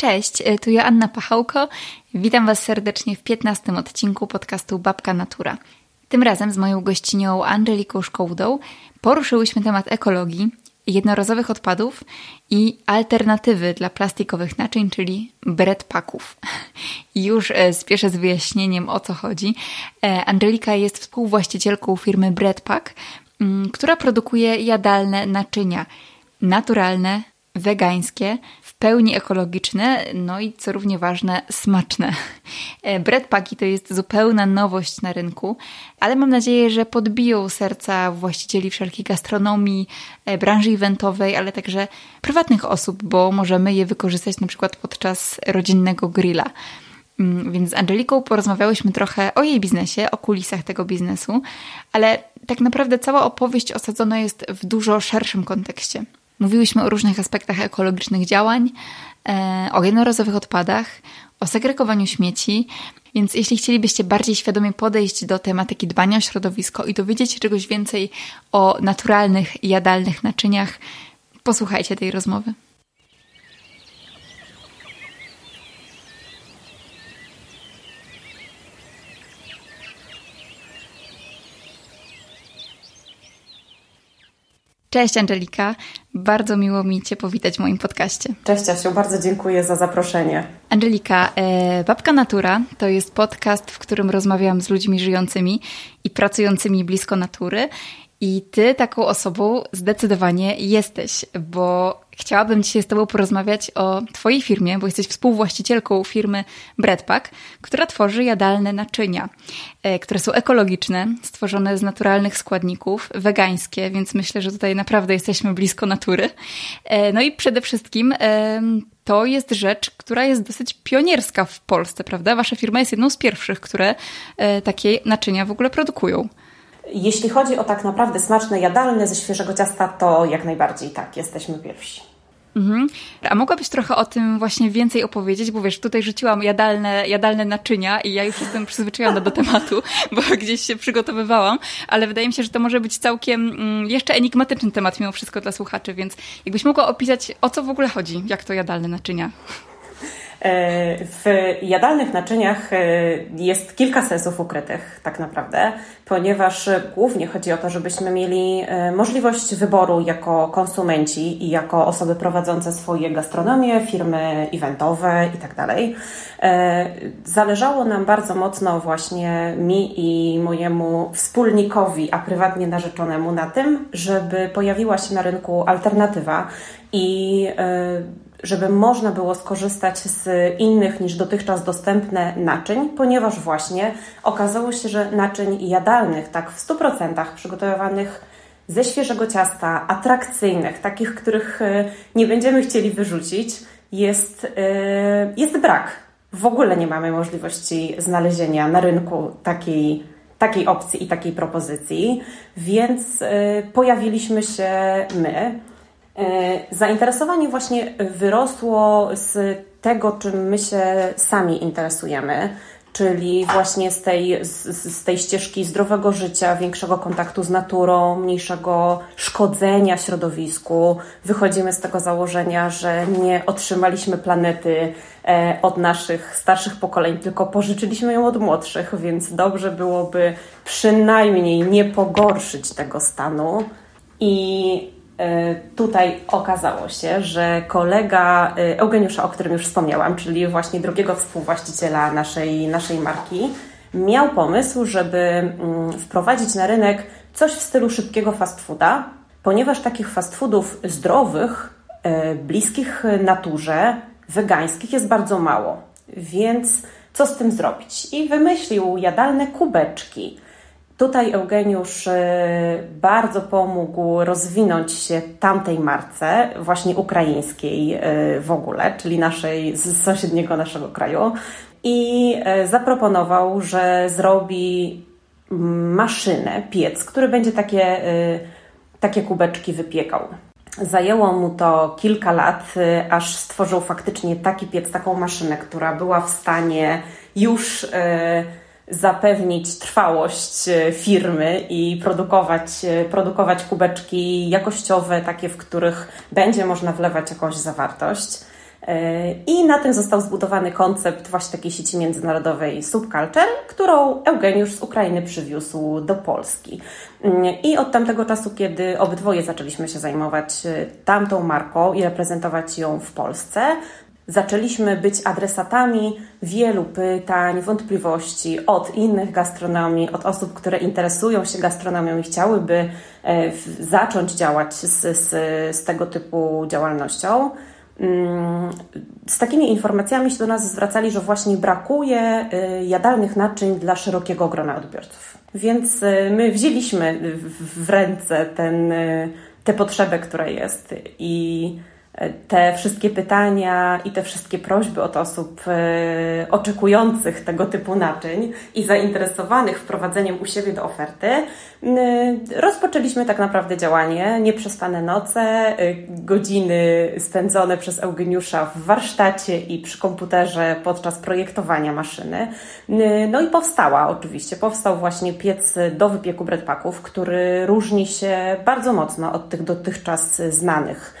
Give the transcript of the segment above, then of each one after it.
Cześć, e, tu Joanna Pachałko. Witam Was serdecznie w 15 odcinku podcastu Babka Natura. Tym razem z moją gościnią Angeliką Szkołdą poruszyłyśmy temat ekologii, jednorazowych odpadów i alternatywy dla plastikowych naczyń, czyli breadpacków. Już e, spieszę z wyjaśnieniem o co chodzi. E, Angelika jest współwłaścicielką firmy Breadpack, która produkuje jadalne naczynia naturalne, wegańskie, pełni ekologiczne, no i co równie ważne, smaczne. E, breadpacki to jest zupełna nowość na rynku, ale mam nadzieję, że podbiją serca właścicieli wszelkiej gastronomii, e, branży eventowej, ale także prywatnych osób, bo możemy je wykorzystać na przykład podczas rodzinnego grilla. Mm, więc z Angeliką porozmawiałyśmy trochę o jej biznesie, o kulisach tego biznesu, ale tak naprawdę cała opowieść osadzona jest w dużo szerszym kontekście. Mówiłyśmy o różnych aspektach ekologicznych działań, e, o jednorazowych odpadach, o segregowaniu śmieci, więc jeśli chcielibyście bardziej świadomie podejść do tematyki dbania o środowisko i dowiedzieć się czegoś więcej o naturalnych, jadalnych naczyniach, posłuchajcie tej rozmowy. Cześć Angelika, bardzo miło mi Cię powitać w moim podcaście. Cześć Asiu, bardzo dziękuję za zaproszenie. Angelika, e, Babka Natura to jest podcast, w którym rozmawiam z ludźmi żyjącymi i pracującymi blisko natury i ty taką osobą zdecydowanie jesteś, bo chciałabym dzisiaj z tobą porozmawiać o twojej firmie, bo jesteś współwłaścicielką firmy Breadpack, która tworzy jadalne naczynia, e, które są ekologiczne, stworzone z naturalnych składników, wegańskie, więc myślę, że tutaj naprawdę jesteśmy blisko natury. E, no i przede wszystkim to jest rzecz, która jest dosyć pionierska w Polsce, prawda? Wasza firma jest jedną z pierwszych, które e, takie naczynia w ogóle produkują. Jeśli chodzi o tak naprawdę smaczne, jadalne ze świeżego ciasta, to jak najbardziej tak, jesteśmy pierwsi. Mhm. A mogłabyś trochę o tym właśnie więcej opowiedzieć, bo wiesz, tutaj rzuciłam jadalne, jadalne naczynia i ja już jestem przyzwyczajona do tematu, bo gdzieś się przygotowywałam, ale wydaje mi się, że to może być całkiem mm, jeszcze enigmatyczny temat mimo wszystko dla słuchaczy, więc jakbyś mogła opisać, o co w ogóle chodzi, jak to jadalne naczynia? E, w jadalnych naczyniach e, jest kilka sensów ukrytych, tak naprawdę, ponieważ głównie chodzi o to, żebyśmy mieli e, możliwość wyboru jako konsumenci i jako osoby prowadzące swoje gastronomie, firmy eventowe itd. Tak zależało nam bardzo mocno właśnie mi i mojemu wspólnikowi, a prywatnie narzeczonemu na tym, żeby pojawiła się na rynku alternatywa i żeby można było skorzystać z innych niż dotychczas dostępne naczyń, ponieważ właśnie okazało się, że naczyń jadalnych, tak w 100% przygotowywanych ze świeżego ciasta, atrakcyjnych, takich, których e, nie będziemy chcieli wyrzucić, jest, e, jest brak. W ogóle nie mamy możliwości znalezienia na rynku takiej, takiej opcji i takiej propozycji, więc e, pojawiliśmy się my. E, zainteresowanie właśnie wyrosło z tego, czym my się sami interesujemy, czyli właśnie z tej, z, z, tej ścieżki zdrowego życia, większego kontaktu z naturą, mniejszego szkodzenia środowisku. Wychodzimy z tego założenia, że nie otrzymaliśmy planety e, od naszych starszych pokoleń, tylko pożyczyliśmy ją od młodszych, więc dobrze byłoby przynajmniej nie pogorszyć tego stanu. I tutaj okazało się, że kolega e, Eugeniusza, o którym już wspomniałam, czyli właśnie drugiego współwłaściciela naszej, naszej marki, miał pomysł, żeby mm, wprowadzić na rynek coś w stylu szybkiego fast fooda, ponieważ takich fast foodów zdrowych, e, bliskich naturze, wegańskich jest bardzo mało. Więc co z tym zrobić? I wymyślił jadalne kubeczki Tutaj Eugeniusz y, bardzo pomógł rozwinąć się tamtej marce, właśnie ukraińskiej y, w ogóle, czyli naszej, z sąsiedniego naszego kraju. I y, zaproponował, że zrobi maszynę, piec, który będzie takie, takie kubeczki wypiekał. Zajęło mu to kilka lat, aż stworzył faktycznie taki piec, taką maszynę, która była w stanie już zapewnić trwałość e, firmy i produkować, e, produkować kubeczki jakościowe, takie, w których będzie można wlewać jakąś zawartość. I na tym został zbudowany koncept właśnie takiej sieci międzynarodowej Subculture, którą Eugeniusz z Ukrainy przywiózł do Polski. I od tamtego czasu, kiedy obydwoje zaczęliśmy się zajmować tamtą marką i reprezentować ją w Polsce, zaczęliśmy być adresatami wielu pytań, wątpliwości od innych gastronomii, od osób, które interesują się gastronomią i chciałyby e, zacząć działać z, z, z tego typu działalnością. Mm, z takimi informacjami się do nas zwracali, że właśnie brakuje e, jadalnych naczyń dla szerokiego grona odbiorców. Więc e, my wzięliśmy w ręce ten, tę potrzebę, która jest i te wszystkie pytania i te wszystkie prośby od osób e, oczekujących tego typu naczyń i zainteresowanych wprowadzeniem u siebie do oferty, rozpoczęliśmy tak naprawdę działanie. Nieprzespane noce, e, godziny spędzone przez Eugeniusza w warsztacie i przy komputerze podczas projektowania maszyny. No i powstała oczywiście, powstał właśnie piec do wypieku breadpacków, który różni się bardzo mocno od tych dotychczas znanych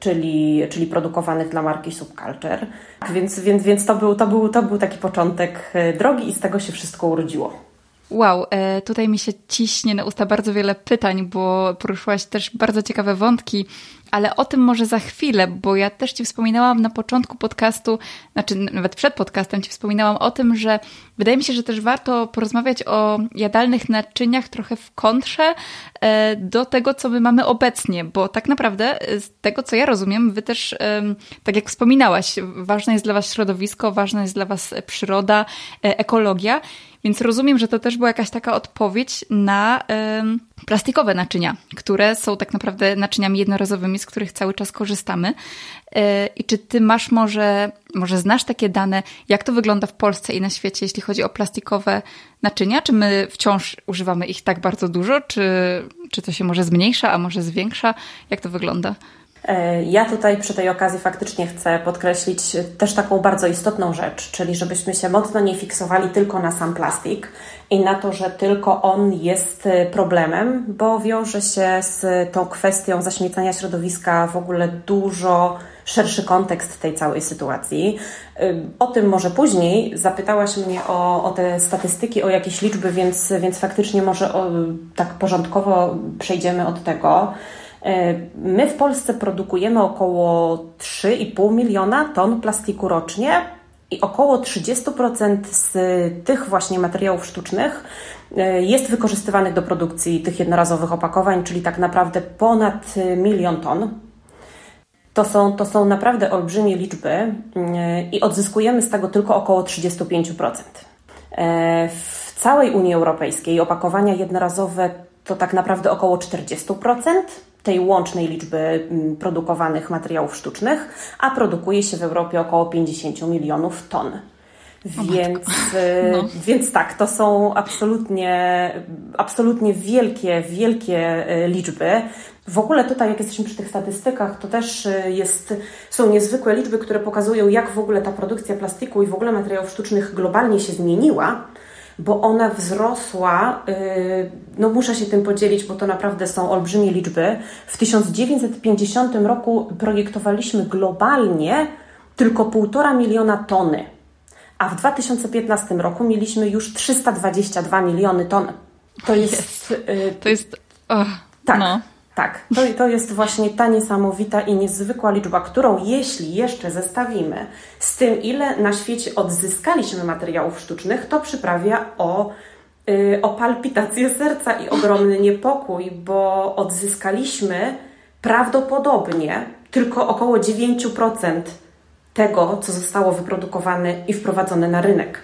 czyli, czyli produkowanych dla marki Subculture. Więc, więc, więc to, był, to, był, to był taki początek e, drogi i z tego się wszystko urodziło. Wow, e, tutaj mi się ciśnie na usta bardzo wiele pytań, bo poruszyłaś też bardzo ciekawe wątki ale o tym może za chwilę, bo ja też Ci wspominałam na początku podcastu, znaczy nawet przed podcastem Ci wspominałam o tym, że wydaje mi się, że też warto porozmawiać o jadalnych naczyniach trochę w kontrze e, do tego, co my mamy obecnie, bo tak naprawdę e, z tego, co ja rozumiem, Wy też, tak jak wspominałaś, ważne jest dla Was środowisko, ważna jest dla Was przyroda, e, ekologia więc rozumiem, że to też była jakaś taka odpowiedź na plastikowe naczynia, które są tak naprawdę naczyniami jednorazowymi, z których cały czas korzystamy. Y, I czy ty masz może, może znasz takie dane, jak to wygląda w Polsce i na świecie, jeśli chodzi o plastikowe naczynia? Czy my wciąż używamy ich tak bardzo dużo? Czy, czy to się może zmniejsza, a może zwiększa? Jak to wygląda? E, ja tutaj przy tej okazji faktycznie chcę podkreślić też taką bardzo istotną rzecz, czyli żebyśmy się mocno nie fiksowali tylko na sam plastik i na to, że tylko on jest e, problemem, bo wiąże się z tą kwestią zaśmiecania środowiska w ogóle dużo szerszy kontekst tej całej sytuacji. E, o tym może później. Zapytałaś mnie o, o te statystyki, o jakieś liczby, więc, więc faktycznie może o, tak porządkowo przejdziemy od tego. E, my w Polsce produkujemy około 3,5 miliona ton plastiku rocznie i około 30% z tych właśnie materiałów sztucznych e, jest wykorzystywanych do produkcji tych jednorazowych opakowań, czyli tak naprawdę ponad milion ton. To są, to są naprawdę olbrzymie liczby e, i odzyskujemy z tego tylko około 35%. W całej Unii Europejskiej opakowania jednorazowe to tak naprawdę około 40% tej łącznej liczby mm, produkowanych materiałów sztucznych, a produkuje się w Europie około 50 milionów ton. Więc, y, no. więc tak, to są absolutnie, absolutnie wielkie, wielkie y, liczby. W ogóle tutaj, jak jesteśmy przy tych statystykach, to też y, jest, są niezwykłe liczby, które pokazują, jak w ogóle ta produkcja plastiku i w ogóle materiałów sztucznych globalnie się zmieniła bo ona wzrosła, y, no muszę się tym podzielić, bo to naprawdę są olbrzymie liczby. W 1950 roku projektowaliśmy globalnie tylko 1,5 miliona tony, a w 2015 roku mieliśmy już 322 miliony ton. To jest... to jest... Oh, tak. No. Tak, to, to jest właśnie ta niesamowita i niezwykła liczba, którą jeśli jeszcze zestawimy z tym, ile na świecie odzyskaliśmy materiałów sztucznych, to przyprawia o, yy, o palpitację serca i ogromny niepokój, bo odzyskaliśmy prawdopodobnie tylko około 9% tego, co zostało wyprodukowane i wprowadzone na rynek.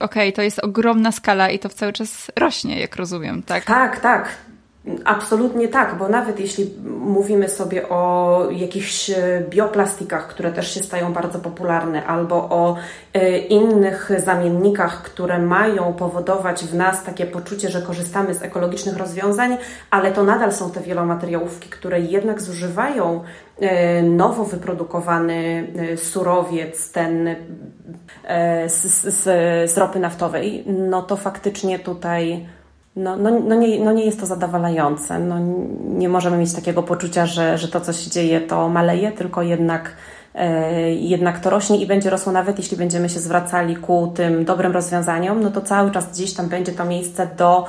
Okej, okay, to jest ogromna skala i to cały czas rośnie, jak rozumiem, tak? Tak, tak. Absolutnie tak, bo nawet jeśli mówimy sobie o jakichś e, bioplastikach, które też się stają bardzo popularne, albo o e, innych zamiennikach, które mają powodować w nas takie poczucie, że korzystamy z ekologicznych rozwiązań, ale to nadal są te wielomateriałówki, które jednak zużywają e, nowo wyprodukowany surowiec, ten z, z, z ropy naftowej, no to faktycznie tutaj no, no, no, nie, no nie jest to zadowalające. No, nie możemy mieć takiego poczucia, że, że to, co się dzieje, to maleje, tylko jednak jednak to rośnie i będzie rosło nawet jeśli będziemy się zwracali ku tym dobrym rozwiązaniom, no to cały czas gdzieś tam będzie to miejsce do,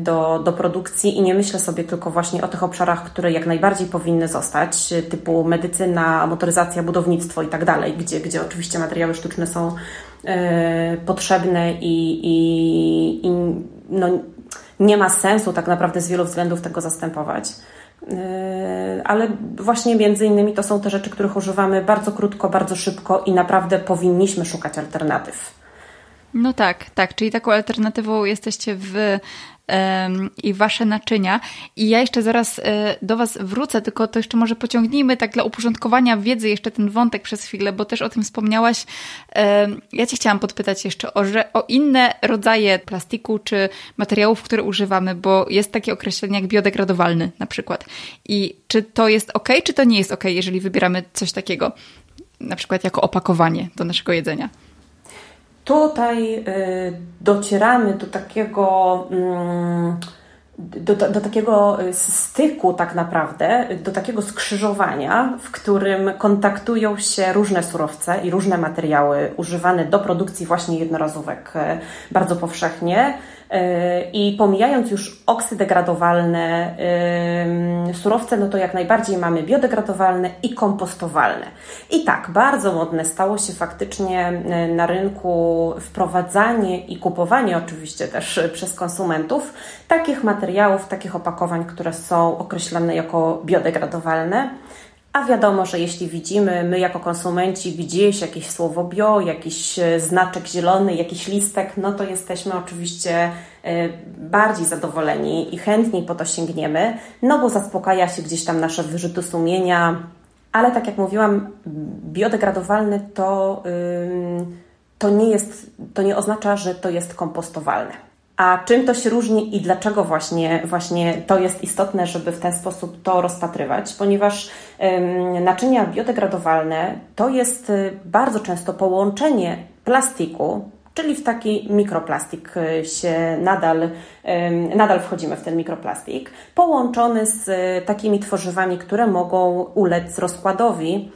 do, do produkcji i nie myślę sobie tylko właśnie o tych obszarach, które jak najbardziej powinny zostać, typu medycyna, motoryzacja, budownictwo i tak dalej, gdzie, gdzie oczywiście materiały sztuczne są potrzebne i, i, i no, nie ma sensu tak naprawdę z wielu względów tego zastępować. Yy, ale właśnie między innymi to są te rzeczy, których używamy bardzo krótko, bardzo szybko i naprawdę powinniśmy szukać alternatyw. No tak, tak. Czyli taką alternatywą jesteście w i wasze naczynia. I ja jeszcze zaraz e, do was wrócę, tylko to jeszcze może pociągnijmy tak dla uporządkowania wiedzy jeszcze ten wątek przez chwilę, bo też o tym wspomniałaś. Ja cię chciałam podpytać jeszcze o, o inne rodzaje plastiku czy materiałów, które używamy, bo jest takie określenie jak biodegradowalny na przykład. I czy to jest ok, czy to nie jest ok, jeżeli wybieramy coś takiego, na przykład jako opakowanie do naszego jedzenia? Tutaj y, docieramy do takiego. Mm, do, do, takiego y, styku, tak naprawdę, do takiego skrzyżowania, w którym kontaktują się różne surowce i różne materiały używane do produkcji właśnie jednorazówek y, bardzo powszechnie. I pomijając już oksydegradowalne surowce, no to jak najbardziej mamy biodegradowalne i kompostowalne. I tak, bardzo modne stało się faktycznie na rynku wprowadzanie i kupowanie oczywiście też przez konsumentów takich materiałów, takich opakowań, które są określane jako biodegradowalne. A wiadomo, że jeśli widzimy, my jako konsumenci gdzieś jakieś słowo bio, jakiś e, znaczek zielony, jakiś listek, no to jesteśmy oczywiście e, bardziej zadowoleni i chętniej po to sięgniemy, no bo zaspokaja się gdzieś tam nasze wyrzuty sumienia, ale tak jak mówiłam, biodegradowalne to, to nie jest, to nie oznacza, że to jest kompostowalne. A czym to się różni i dlaczego właśnie, właśnie to jest istotne, żeby w ten sposób to rozpatrywać? Ponieważ ym, naczynia biodegradowalne to jest y, bardzo często połączenie plastiku, czyli w taki mikroplastik y, się nadal, nadal wchodzimy w ten mikroplastik, połączony z y, takimi tworzywami, które mogą ulec rozkładowi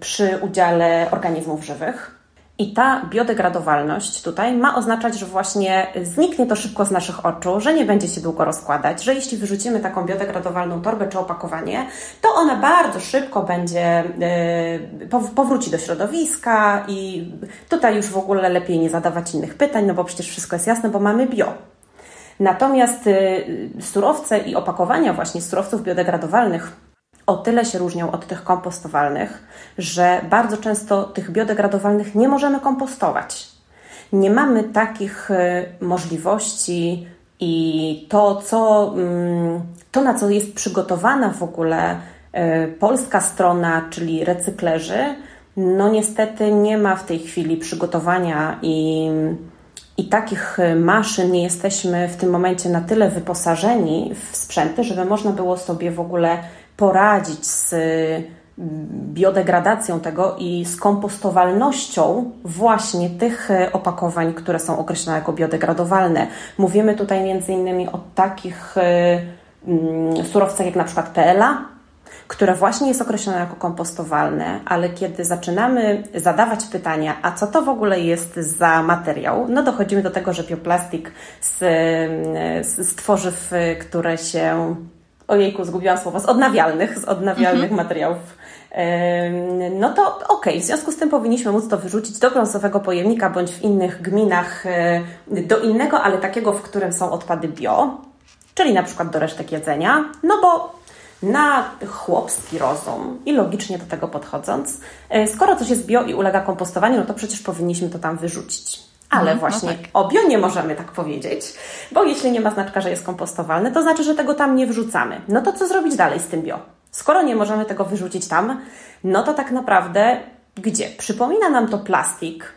przy udziale organizmów żywych. I ta biodegradowalność tutaj ma oznaczać, że właśnie zniknie to szybko z naszych oczu, że nie będzie się długo rozkładać, że jeśli wyrzucimy taką biodegradowalną torbę czy opakowanie, to ona bardzo szybko będzie, yy, powróci do środowiska i tutaj już w ogóle lepiej nie zadawać innych pytań, no bo przecież wszystko jest jasne, bo mamy bio. Natomiast yy, surowce i opakowania właśnie surowców biodegradowalnych o tyle się różnią od tych kompostowalnych, że bardzo często tych biodegradowalnych nie możemy kompostować. Nie mamy takich y, możliwości i to, co, mm, to na co jest przygotowana w ogóle y, polska strona, czyli recyklerzy, no niestety nie ma w tej chwili przygotowania i, i takich maszyn nie jesteśmy w tym momencie na tyle wyposażeni w sprzęty, żeby można było sobie w ogóle poradzić z mm, biodegradacją tego i z kompostowalnością właśnie tych e, opakowań, które są określone jako biodegradowalne. Mówimy tutaj innymi o takich e, mm, surowcach jak na przykład PLA, które właśnie jest określone jako kompostowalne, ale kiedy zaczynamy zadawać pytania, a co to w ogóle jest za materiał, no dochodzimy do tego, że bioplastik z, z tworzyw, które się ojejku, zgubiłam słowo, z odnawialnych, z odnawialnych mhm. materiałów. No to okej, okay. w związku z tym powinniśmy móc to wyrzucić do brązowego pojemnika bądź w innych gminach e, do innego, ale takiego, w którym są odpady bio, czyli na przykład do resztek jedzenia, no bo na chłopski rozum i logicznie do tego podchodząc, e, skoro coś jest bio i ulega kompostowaniu, no to przecież powinniśmy to tam wyrzucić. Ale mhm, no właśnie no tak. o możemy tak powiedzieć, bo jeśli nie ma znaczka, że jest kompostowalny, to znaczy, że tego tam nie wrzucamy. No to co zrobić dalej z tym bio? Skoro nie możemy tego wyrzucić tam, no to tak naprawdę gdzie? Przypomina nam to plastik,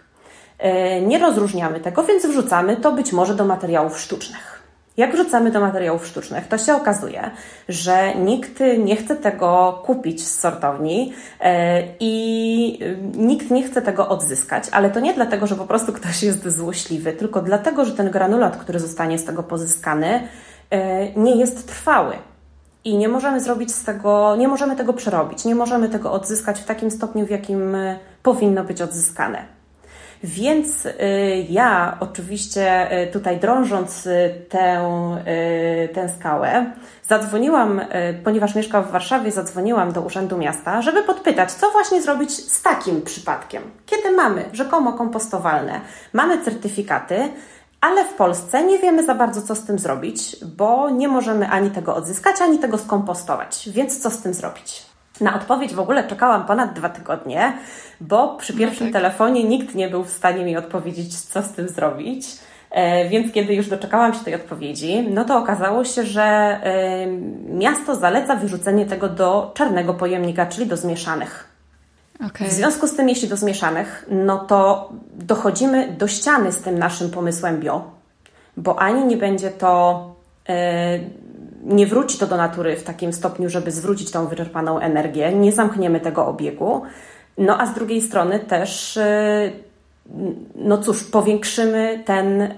yy, nie rozróżniamy tego, więc wrzucamy to być może do materiałów sztucznych. Jak wrzucamy do materiałów sztucznych, to się okazuje, że nikt nie chce tego kupić z sortowni e, i e, nikt nie chce tego odzyskać, ale to nie dlatego, że po prostu ktoś jest złośliwy, tylko dlatego, że ten granulat, który zostanie z tego pozyskany, e, nie jest trwały. i nie możemy zrobić z tego, nie możemy tego przerobić, nie możemy tego odzyskać w takim stopniu, w jakim powinno być odzyskane. Więc y, ja oczywiście y, tutaj drążąc tę, tę skałę, zadzwoniłam, ponieważ mieszkam w Warszawie, zadzwoniłam do Urzędu Miasta, żeby podpytać, co właśnie zrobić z takim przypadkiem. Kiedy mamy rzekomo kompostowalne, mamy certyfikaty, ale w Polsce nie wiemy za bardzo, co z tym zrobić, bo nie możemy ani tego odzyskać, ani tego skompostować. Więc co z tym zrobić? Na odpowiedź w ogóle czekałam ponad dwa tygodnie, bo przy no pierwszym no tak. telefonie nikt nie był w stanie mi odpowiedzieć, co z tym zrobić. E, więc kiedy już doczekałam się tej odpowiedzi, no to okazało się, że miasto zaleca wyrzucenie tego do czarnego pojemnika, czyli do zmieszanych. Okay. W związku z tym, jeśli do zmieszanych, no to dochodzimy do ściany z tym naszym pomysłem bio, bo ani nie będzie to, yy, nie wróci to do natury w takim stopniu, żeby zwrócić tą wyczerpaną energię, nie zamkniemy tego obiegu, no a z drugiej strony też, yy, no cóż, powiększymy ten.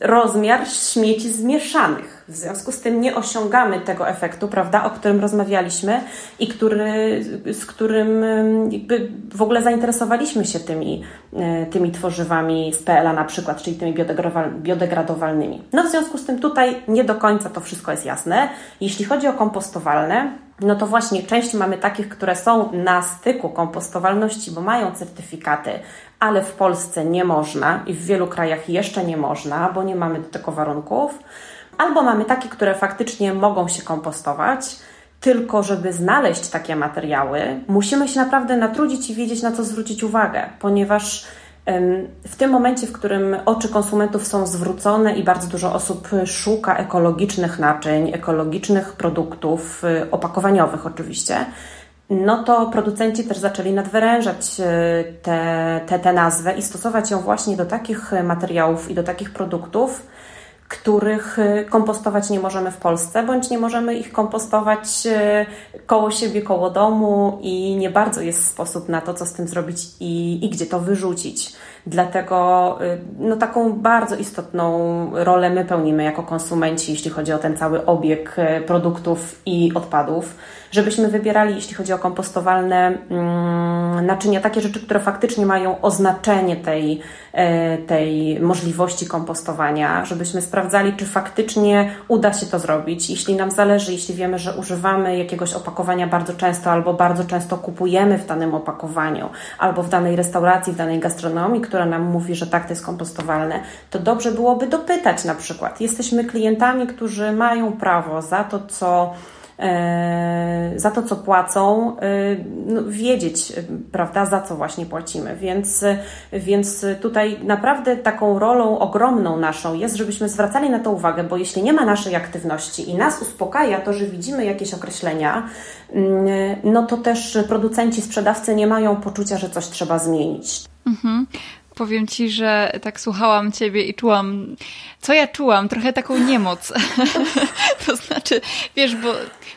Rozmiar śmieci zmieszanych. W związku z tym nie osiągamy tego efektu, prawda, o którym rozmawialiśmy i który, z którym jakby w ogóle zainteresowaliśmy się tymi, e, tymi tworzywami z PLA na przykład, czyli tymi biodegradowalnymi. No w związku z tym tutaj nie do końca to wszystko jest jasne. Jeśli chodzi o kompostowalne, no to właśnie część mamy takich, które są na styku kompostowalności, bo mają certyfikaty ale w Polsce nie można i w wielu krajach jeszcze nie można, bo nie mamy do tego warunków. Albo mamy takie, które faktycznie mogą się kompostować, tylko żeby znaleźć takie materiały, musimy się naprawdę natrudzić i wiedzieć, na co zwrócić uwagę, ponieważ w tym momencie, w którym oczy konsumentów są zwrócone i bardzo dużo osób szuka ekologicznych naczyń, ekologicznych produktów, y, opakowaniowych oczywiście, no to producenci też zaczęli nadwyrężać tę te, te nazwę i stosować ją właśnie do takich materiałów i do takich produktów, których e, kompostować nie możemy w Polsce, bądź nie możemy ich kompostować e, koło siebie, koło domu i nie bardzo jest sposób na to, co z tym zrobić i, i gdzie to wyrzucić. Dlatego no, taką bardzo istotną rolę my pełnimy jako konsumenci, jeśli chodzi o ten cały obieg produktów i odpadów żebyśmy wybierali, jeśli chodzi o kompostowalne mm, naczynia, takie rzeczy, które faktycznie mają oznaczenie tej, e, tej możliwości kompostowania, żebyśmy sprawdzali, czy faktycznie uda się to zrobić. Jeśli nam zależy, jeśli wiemy, że używamy jakiegoś opakowania bardzo często, albo bardzo często kupujemy w danym opakowaniu, albo w danej restauracji, w danej gastronomii, która nam mówi, że tak, to jest kompostowalne, to dobrze byłoby dopytać na przykład. Jesteśmy klientami, którzy mają prawo za to, co za to, co płacą, e, no, wiedzieć, prawda, za co właśnie płacimy. Więc, więc tutaj naprawdę taką rolą ogromną naszą jest, żebyśmy zwracali na to uwagę, bo jeśli nie ma naszej aktywności i nas uspokaja to, że widzimy jakieś określenia, mm, no to też producenci, sprzedawcy nie mają poczucia, że coś trzeba zmienić. Mhm powiem ci, że tak słuchałam ciebie i czułam, co ja czułam, trochę taką niemoc. to znaczy, wiesz, bo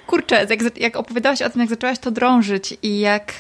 kurczę, jak, jak opowiadałaś o tym, jak zaczęłaś to drążyć i jak,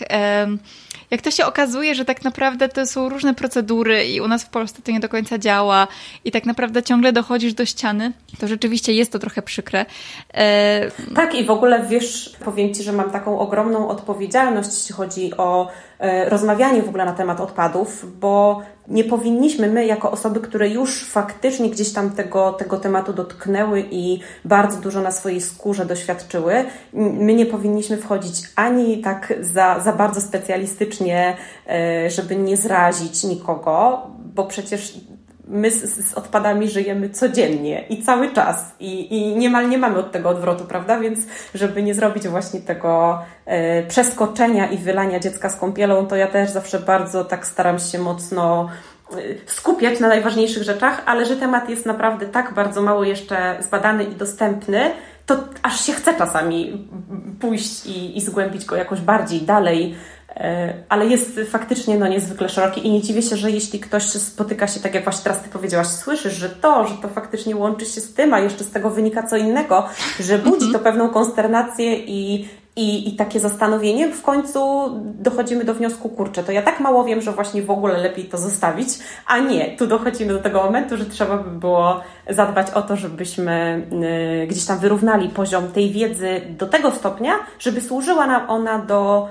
jak to się okazuje, że tak naprawdę to są różne procedury i u nas w Polsce to nie do końca działa i tak naprawdę ciągle dochodzisz do ściany, to rzeczywiście jest to trochę przykre. E... Tak i w ogóle wiesz, powiem Ci, że mam taką ogromną odpowiedzialność, jeśli chodzi o e, rozmawianie w ogóle na temat odpadów, bo nie powinniśmy my, jako osoby, które już faktycznie gdzieś tam tego, tego tematu dotknęły i bardzo dużo na swojej skórze doświadczyły, my nie powinniśmy wchodzić ani tak za, za bardzo specjalistycznie, e, żeby nie zrazić nikogo, bo przecież my z, z, odpadami żyjemy codziennie i cały czas i, i niemal nie mamy od tego odwrotu, prawda? Więc żeby nie zrobić właśnie tego e, przeskoczenia i wylania dziecka z kąpielą, to ja też zawsze bardzo tak staram się mocno e, skupiać na najważniejszych rzeczach, ale że temat jest naprawdę tak bardzo mało jeszcze zbadany i dostępny, to aż się chce czasami pójść i, i zgłębić go jakoś bardziej dalej, ale jest faktycznie no, niezwykle szeroki i nie dziwię się, że jeśli ktoś spotyka się, tak jak właśnie teraz Ty powiedziałaś, słyszysz, że to, że to faktycznie łączy się z tym, a jeszcze z tego wynika co innego, że budzi to pewną konsternację i, I, I takie zastanowienie, w końcu dochodzimy do wniosku, kurczę, to ja tak mało wiem, że właśnie w ogóle lepiej to zostawić, a nie, tu dochodzimy do tego momentu, że trzeba by było zadbać o to, żebyśmy y, gdzieś tam wyrównali poziom tej wiedzy do tego stopnia, żeby służyła nam ona do,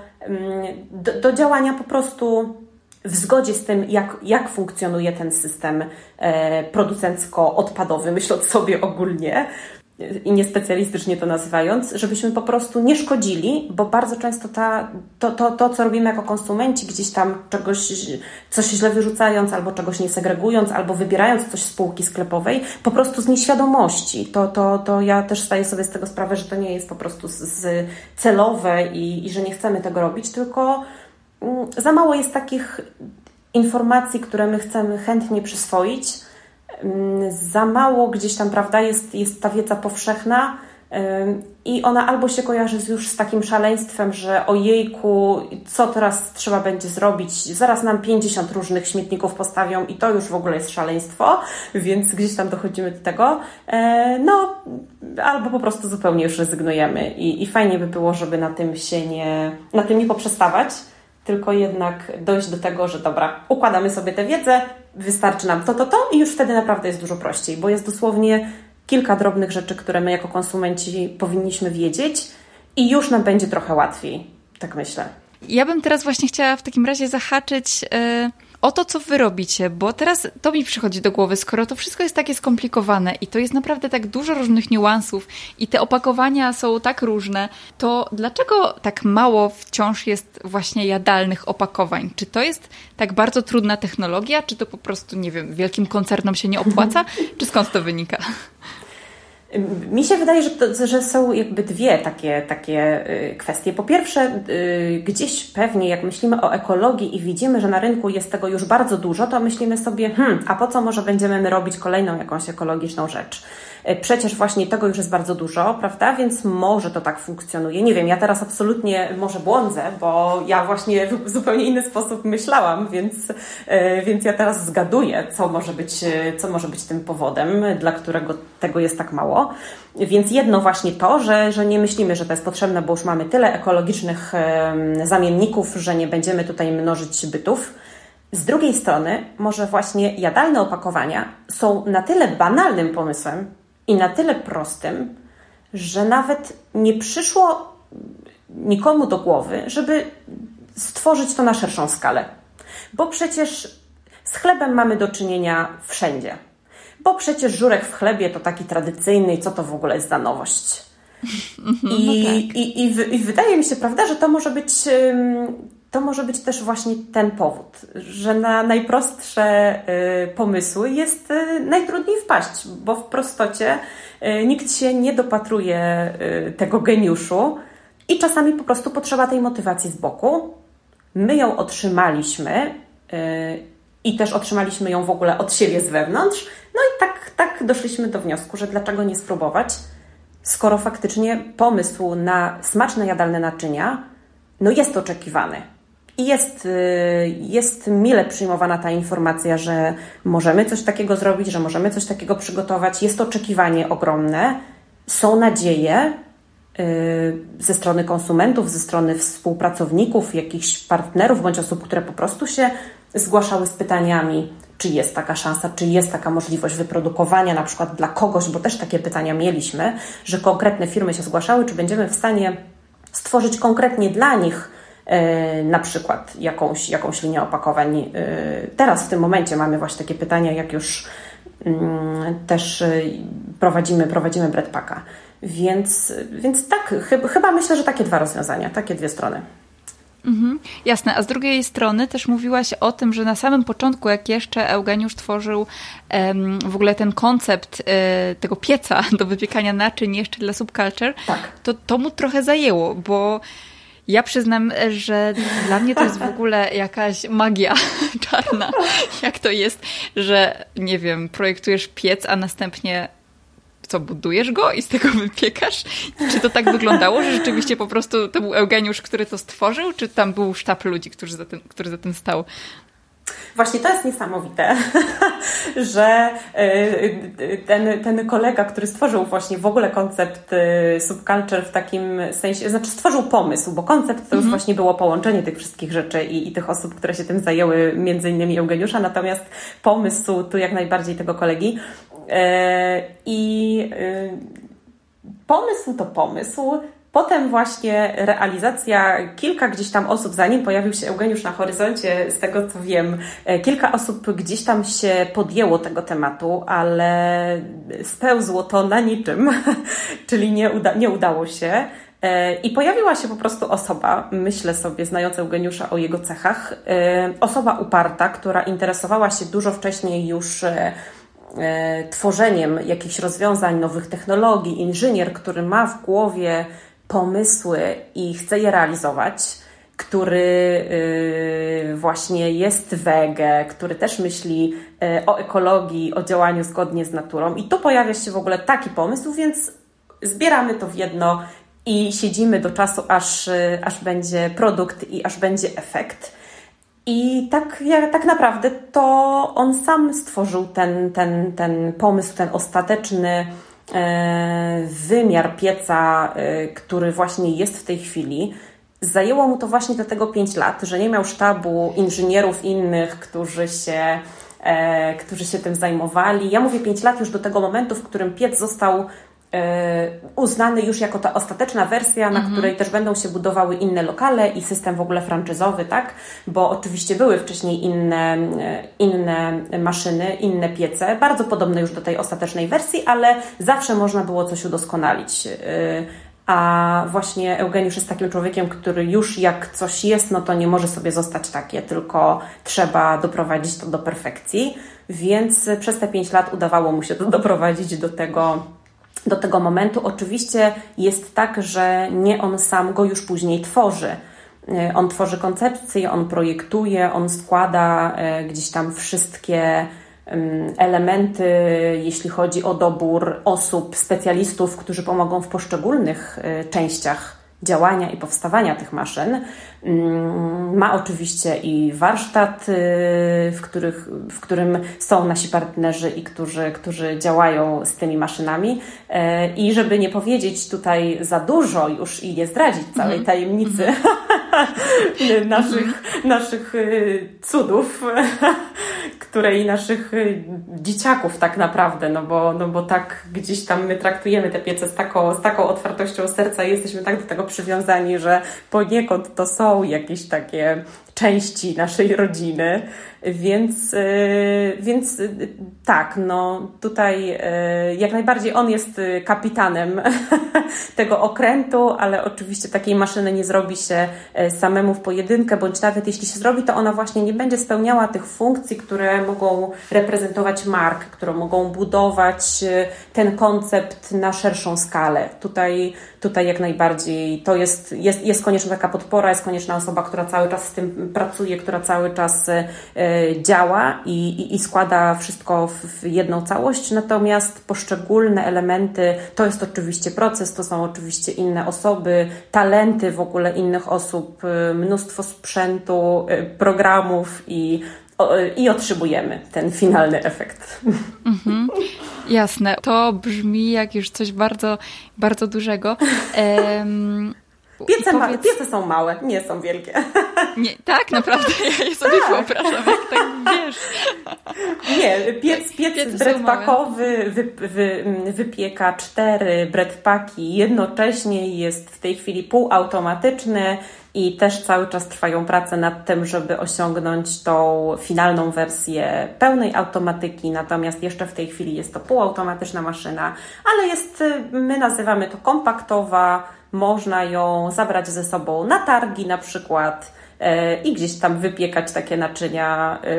do, do działania po prostu w zgodzie z tym, jak, jak funkcjonuje ten system e, producencko-odpadowy, myśląc sobie ogólnie, i niespecjalistycznie to nazywając, żebyśmy po prostu nie szkodzili, bo bardzo często ta, to, to, to, co robimy jako konsumenci, gdzieś tam czegoś, coś źle wyrzucając, albo czegoś nie segregując, albo wybierając coś z półki sklepowej, po prostu z nieświadomości. To, to, to ja też zdaję sobie z tego sprawę, że to nie jest po prostu z, z celowe i, i że nie chcemy tego robić, tylko mm, za mało jest takich informacji, które my chcemy chętnie przyswoić za mało gdzieś tam, prawda, jest, jest ta wiedza powszechna i ona albo się kojarzy już z takim szaleństwem, że ojejku, co teraz trzeba będzie zrobić, zaraz nam 50 różnych śmietników postawią i to już w ogóle jest szaleństwo, więc gdzieś tam dochodzimy do tego, e, no albo po prostu zupełnie już rezygnujemy i, i fajnie by było, żeby na tym się nie, na tym nie poprzestawać, tylko jednak dojść do tego, że dobra, układamy sobie tę wiedzę, wystarczy nam to, to, to i już wtedy naprawdę jest dużo prościej, bo jest dosłownie kilka drobnych rzeczy, które my jako konsumenci powinniśmy wiedzieć i już nam będzie trochę łatwiej, tak myślę. Ja bym teraz właśnie chciała w takim razie zahaczyć. Yy o to, co wy robicie, bo teraz to mi przychodzi do głowy, skoro to wszystko jest takie skomplikowane i to jest naprawdę tak dużo różnych niuansów i te opakowania są tak różne, to dlaczego tak mało wciąż jest właśnie jadalnych opakowań? Czy to jest tak bardzo trudna technologia, czy to po prostu, nie wiem, wielkim koncernom się nie opłaca, czy skąd to wynika? Mi się wydaje, że, to, że są jakby dwie takie, takie y, kwestie. Po pierwsze, y, gdzieś pewnie jak myślimy o ekologii i widzimy, że na rynku jest tego już bardzo dużo, to myślimy sobie, hmm, a po co może będziemy my robić kolejną jakąś ekologiczną rzecz? E, przecież właśnie tego już jest bardzo dużo, prawda? Więc może to tak funkcjonuje. Nie wiem, ja teraz absolutnie może błądzę, bo ja właśnie w zupełnie inny sposób myślałam, więc, e, więc ja teraz zgaduję, co może być, e, co może być tym powodem, dla którego tego jest tak mało. Więc jedno właśnie to, że, że nie myślimy, że to jest potrzebne, bo już mamy tyle ekologicznych zamienników, że nie będziemy tutaj mnożyć bytów. Z drugiej strony, może właśnie jadalne opakowania są na tyle banalnym pomysłem, i na tyle prostym, że nawet nie przyszło nikomu do głowy, żeby stworzyć to na szerszą skalę. Bo przecież z chlebem mamy do czynienia wszędzie. Bo przecież żurek w chlebie to taki tradycyjny i co to w ogóle jest za nowość. Mhm, I, no tak. i, i, i, wydaje mi się, prawda, że to może być to może być też właśnie ten powód, że na najprostsze y, pomysły jest y, najtrudniej wpaść, bo w prostocie y, nikt się nie dopatruje tego geniuszu i czasami po prostu potrzeba tej motywacji z boku. My ją otrzymaliśmy i też otrzymaliśmy ją w ogóle od siebie z wewnątrz. No i tak, tak doszliśmy do wniosku, że dlaczego nie spróbować, skoro faktycznie pomysł na smaczne jadalne naczynia no jest oczekiwany. I jest, y, jest mile przyjmowana ta informacja, że możemy coś takiego zrobić, że możemy coś takiego przygotować. Jest oczekiwanie ogromne, są nadzieje y, ze strony konsumentów, ze strony współpracowników, jakichś partnerów bądź osób, które po prostu się zgłaszały z pytaniami, czy jest taka szansa, czy jest taka możliwość wyprodukowania na przykład dla kogoś, bo też takie pytania mieliśmy, że konkretne firmy się zgłaszały, czy będziemy w stanie stworzyć konkretnie dla nich na przykład jakąś, jakąś linię opakowań. E, teraz w tym momencie mamy właśnie takie pytania, jak już mm, też e, prowadzimy, prowadzimy breadpacka. Więc, więc tak, chyba, chyba myślę, że takie dwa rozwiązania, takie dwie strony. Mhm, jasne, a z drugiej strony też mówiłaś o tym, że na samym początku, jak jeszcze Eugeniusz tworzył w ogóle ten koncept e, tego pieca do wypiekania naczyń jeszcze dla subculture, tak. to to mu trochę zajęło, bo ja przyznam, że dla mnie to jest w ogóle jakaś magia czarna. Jak to jest, że nie wiem, projektujesz piec, a następnie co, budujesz go i z tego wypiekasz? Czy to tak wyglądało, że rzeczywiście po prostu to był Eugeniusz, który to stworzył, czy tam był sztab ludzi, który za tym, który za tym stał? Właśnie to jest niesamowite, że y, ten, ten kolega, który stworzył właśnie w ogóle koncept y, subculture w takim sensie, znaczy stworzył pomysł, bo koncept to już mhm. właśnie było połączenie tych wszystkich rzeczy i, i tych osób, które się tym zajęły, między innymi Eugeniusza, natomiast pomysł tu jak najbardziej tego kolegi. Y, I pomysł to pomysł, Potem właśnie realizacja, kilka gdzieś tam osób, zanim pojawił się Eugeniusz na horyzoncie, z tego co wiem, e, kilka osób gdzieś tam się podjęło tego tematu, ale spełzło to na niczym, czyli nie, uda, nie udało się. E, I pojawiła się po prostu osoba, myślę sobie, znająca Eugeniusza o jego cechach, e, osoba uparta, która interesowała się dużo wcześniej już tworzeniem jakichś rozwiązań, nowych technologii, inżynier, który ma w głowie pomysły i chce je realizować, który y, właśnie jest wege, który też myśli y, o ekologii, o działaniu zgodnie z naturą. I tu pojawia się w ogóle taki pomysł, więc zbieramy to w jedno i siedzimy do czasu, aż, y, aż będzie produkt i aż będzie efekt. I tak, ja, tak naprawdę to on sam stworzył ten, ten, ten pomysł, ten ostateczny wymiar pieca, e, który właśnie jest w tej chwili, zajęło mu to właśnie do tego 5 lat, że nie miał sztabu inżynierów innych, którzy się, e, którzy się tym zajmowali. Ja mówię 5 lat już do tego momentu, w którym piec został E, uznany już jako ta ostateczna wersja, na mhm. której też będą się budowały inne lokale i system w ogóle franczyzowy, tak? Bo oczywiście były wcześniej inne, e, inne maszyny, inne piece, bardzo podobne już do tej ostatecznej wersji, ale zawsze można było coś udoskonalić. E, a właśnie Eugeniusz jest takim człowiekiem, który już jak coś jest, no to nie może sobie zostać takie, tylko trzeba doprowadzić to do perfekcji. Więc przez te pięć lat udawało mu się to doprowadzić do tego, do tego momentu. Oczywiście jest tak, że nie on sam go już później tworzy. E, on tworzy koncepcję, on projektuje, on składa e, gdzieś tam wszystkie elementy, jeśli chodzi o dobór osób, specjalistów, którzy pomogą w poszczególnych e, częściach działania i powstawania tych maszyn. Mm, ma oczywiście i warsztat, w, których, w którym są nasi partnerzy i którzy, którzy działają z tymi maszynami. E, I żeby nie powiedzieć tutaj za dużo już i nie zdradzić całej mhm. tajemnicy mm-hmm. naszych, naszych y, cudów, które i naszych y, dzieciaków tak naprawdę, no bo, no bo tak gdzieś tam my traktujemy te piece z taką, z taką otwartością serca i jesteśmy tak do tego przywiązani, że poniekąd to są jakieś takie części naszej rodziny, więc, y, więc y, tak, no tutaj y, jak najbardziej on jest kapitanem tego okrętu, ale oczywiście takiej maszyny nie zrobi się samemu w pojedynkę, bądź nawet jeśli się zrobi, to ona właśnie nie będzie spełniała tych funkcji, które mogą reprezentować markę, które mogą budować ten koncept na szerszą skalę. Tutaj, tutaj jak najbardziej to jest, jest, jest konieczna taka podpora, jest konieczna osoba, która cały czas z tym pracuje, która cały czas działa i, i, i składa wszystko w, jedną całość, natomiast poszczególne elementy to jest oczywiście proces, to są oczywiście inne osoby, talenty w ogóle innych osób, y, mnóstwo sprzętu, y, programów i i otrzymujemy ten finalny efekt. Mhm, jasne. To brzmi jak już coś bardzo, bardzo dużego. Um, Piece, powiedz... piece są małe, nie są wielkie. Nie, tak, naprawdę, ja je sobie tak. wyobrażam, jak tak wiesz. Nie, piec, piec breadpackowy wy, wy, wypieka cztery breadpacki jednocześnie jest w tej chwili półautomatyczny i też cały czas trwają prace nad tym, żeby osiągnąć tą finalną wersję pełnej automatyki, natomiast jeszcze w tej chwili jest to półautomatyczna maszyna, ale jest, my nazywamy to kompaktowa, można ją zabrać ze sobą na targi na przykład e, i gdzieś tam wypiekać takie naczynia. E,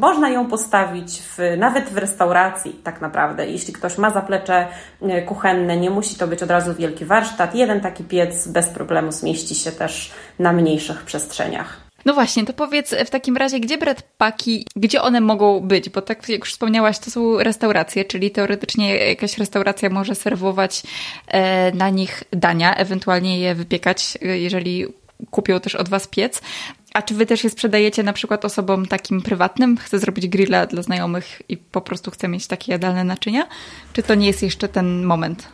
można ją postawić w, nawet w restauracji, tak naprawdę. Jeśli ktoś ma zaplecze e, kuchenne, nie musi to być od razu wielki warsztat. Jeden taki piec bez problemu zmieści się też na mniejszych przestrzeniach. No właśnie, to powiedz w takim razie, gdzie breadpaki, gdzie one mogą być? Bo tak jak już wspomniałaś, to są restauracje, czyli teoretycznie jakaś restauracja może serwować e, na nich dania, ewentualnie je wypiekać, e, jeżeli kupią też od Was piec. A czy wy też je sprzedajecie na przykład osobom takim prywatnym? Chcę zrobić grilla dla znajomych i po prostu chcę mieć takie jadalne naczynia? Czy to nie jest jeszcze ten moment?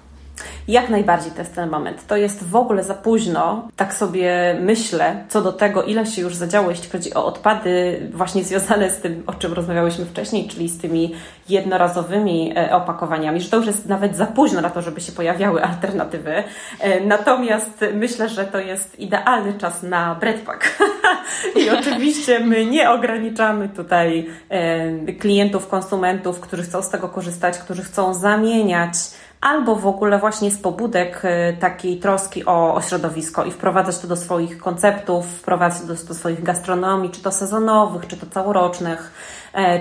Jak najbardziej to jest ten moment. To jest w ogóle za późno, tak sobie myślę, co do tego, ile się już zadziało, jeśli chodzi o odpady, właśnie związane z tym, o czym rozmawiałyśmy wcześniej, czyli z tymi jednorazowymi e, opakowaniami, że to już jest nawet za późno na to, żeby się pojawiały alternatywy. E, natomiast myślę, że to jest idealny czas na breadpack. I oczywiście my nie ograniczamy tutaj e, klientów, konsumentów, którzy chcą z tego korzystać, którzy chcą zamieniać albo w ogóle właśnie z pobudek y, takiej troski o, o środowisko i wprowadzać to do swoich konceptów, wprowadzać to do, do swoich gastronomii, czy to sezonowych, czy to całorocznych,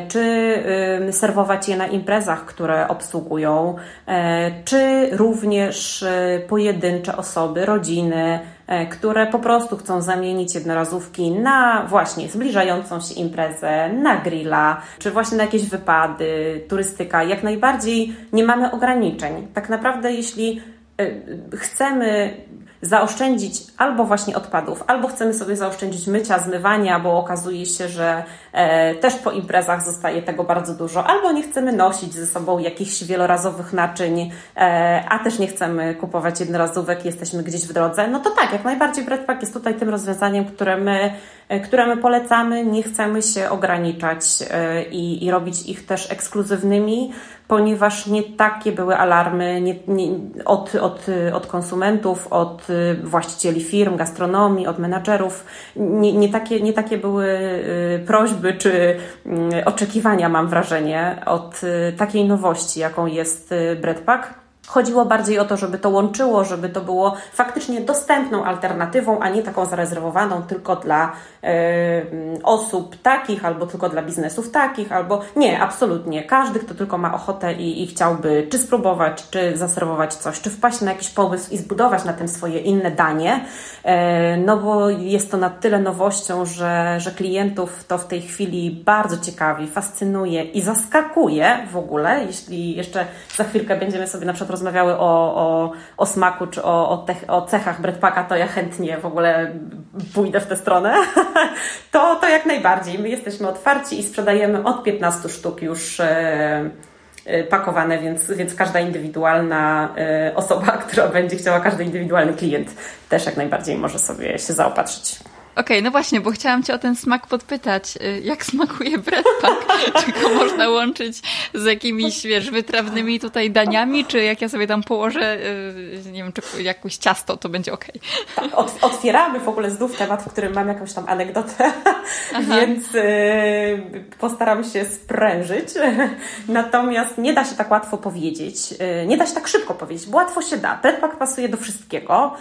czy serwować je na imprezach, które obsługują, e, czy również y, pojedyncze osoby, rodziny, E, które po prostu chcą zamienić jednorazówki na właśnie zbliżającą się imprezę, na grilla, czy właśnie na jakieś wypady, turystyka. Jak najbardziej nie mamy ograniczeń. Tak naprawdę, jeśli e, chcemy zaoszczędzić albo właśnie odpadów, albo chcemy sobie zaoszczędzić mycia, zmywania, bo okazuje się, że e, też po imprezach zostaje tego bardzo dużo, albo nie chcemy nosić ze sobą jakichś wielorazowych naczyń, e, a też nie chcemy kupować jednorazówek, jesteśmy gdzieś w drodze, no to tak, jak najbardziej Breadpack jest tutaj tym rozwiązaniem, które my, e, które my polecamy, nie chcemy się ograniczać e, i, i robić ich też ekskluzywnymi, ponieważ nie takie były alarmy nie, nie, od, od, od konsumentów, od właścicieli firm, gastronomii, od menadżerów. Nie, nie, takie, nie takie były y, prośby czy mm, oczekiwania, mam wrażenie, od y, takiej nowości, jaką jest y, Breadpack. Chodziło bardziej o to, żeby to łączyło, żeby to było faktycznie dostępną alternatywą, a nie taką zarezerwowaną tylko dla y, osób takich, albo tylko dla biznesów takich, albo nie, absolutnie. Każdy, kto tylko ma ochotę i, i chciałby czy spróbować, czy zaserwować coś, czy wpaść na jakiś pomysł i zbudować na tym swoje inne danie, y, no bo jest to na tyle nowością, że, że klientów to w tej chwili bardzo ciekawi, fascynuje i zaskakuje w ogóle, jeśli jeszcze za chwilkę będziemy sobie na przykład rozmawiały o, o, o smaku czy o, o, te, o cechach breadpacka, to ja chętnie w ogóle pójdę w tę stronę. to, to jak najbardziej. My jesteśmy otwarci i sprzedajemy od 15 sztuk już e, e, pakowane, więc, więc każda indywidualna e, osoba, która będzie chciała, każdy indywidualny klient też jak najbardziej może sobie się zaopatrzyć. Okej, okay, no właśnie, bo chciałam Cię o ten smak podpytać. Y, jak smakuje breadpack? czy go można łączyć z jakimiś, wiesz, wytrawnymi tutaj daniami, czy jak ja sobie tam położę, y, nie wiem, czy jakieś ciasto, to będzie ok. Tak, otwieramy w ogóle znów temat, w którym mam jakąś tam anegdotę, więc y, postaram się sprężyć. Natomiast nie da się tak łatwo powiedzieć, nie da się tak szybko powiedzieć, bo łatwo się da. Breadpack pasuje do wszystkiego.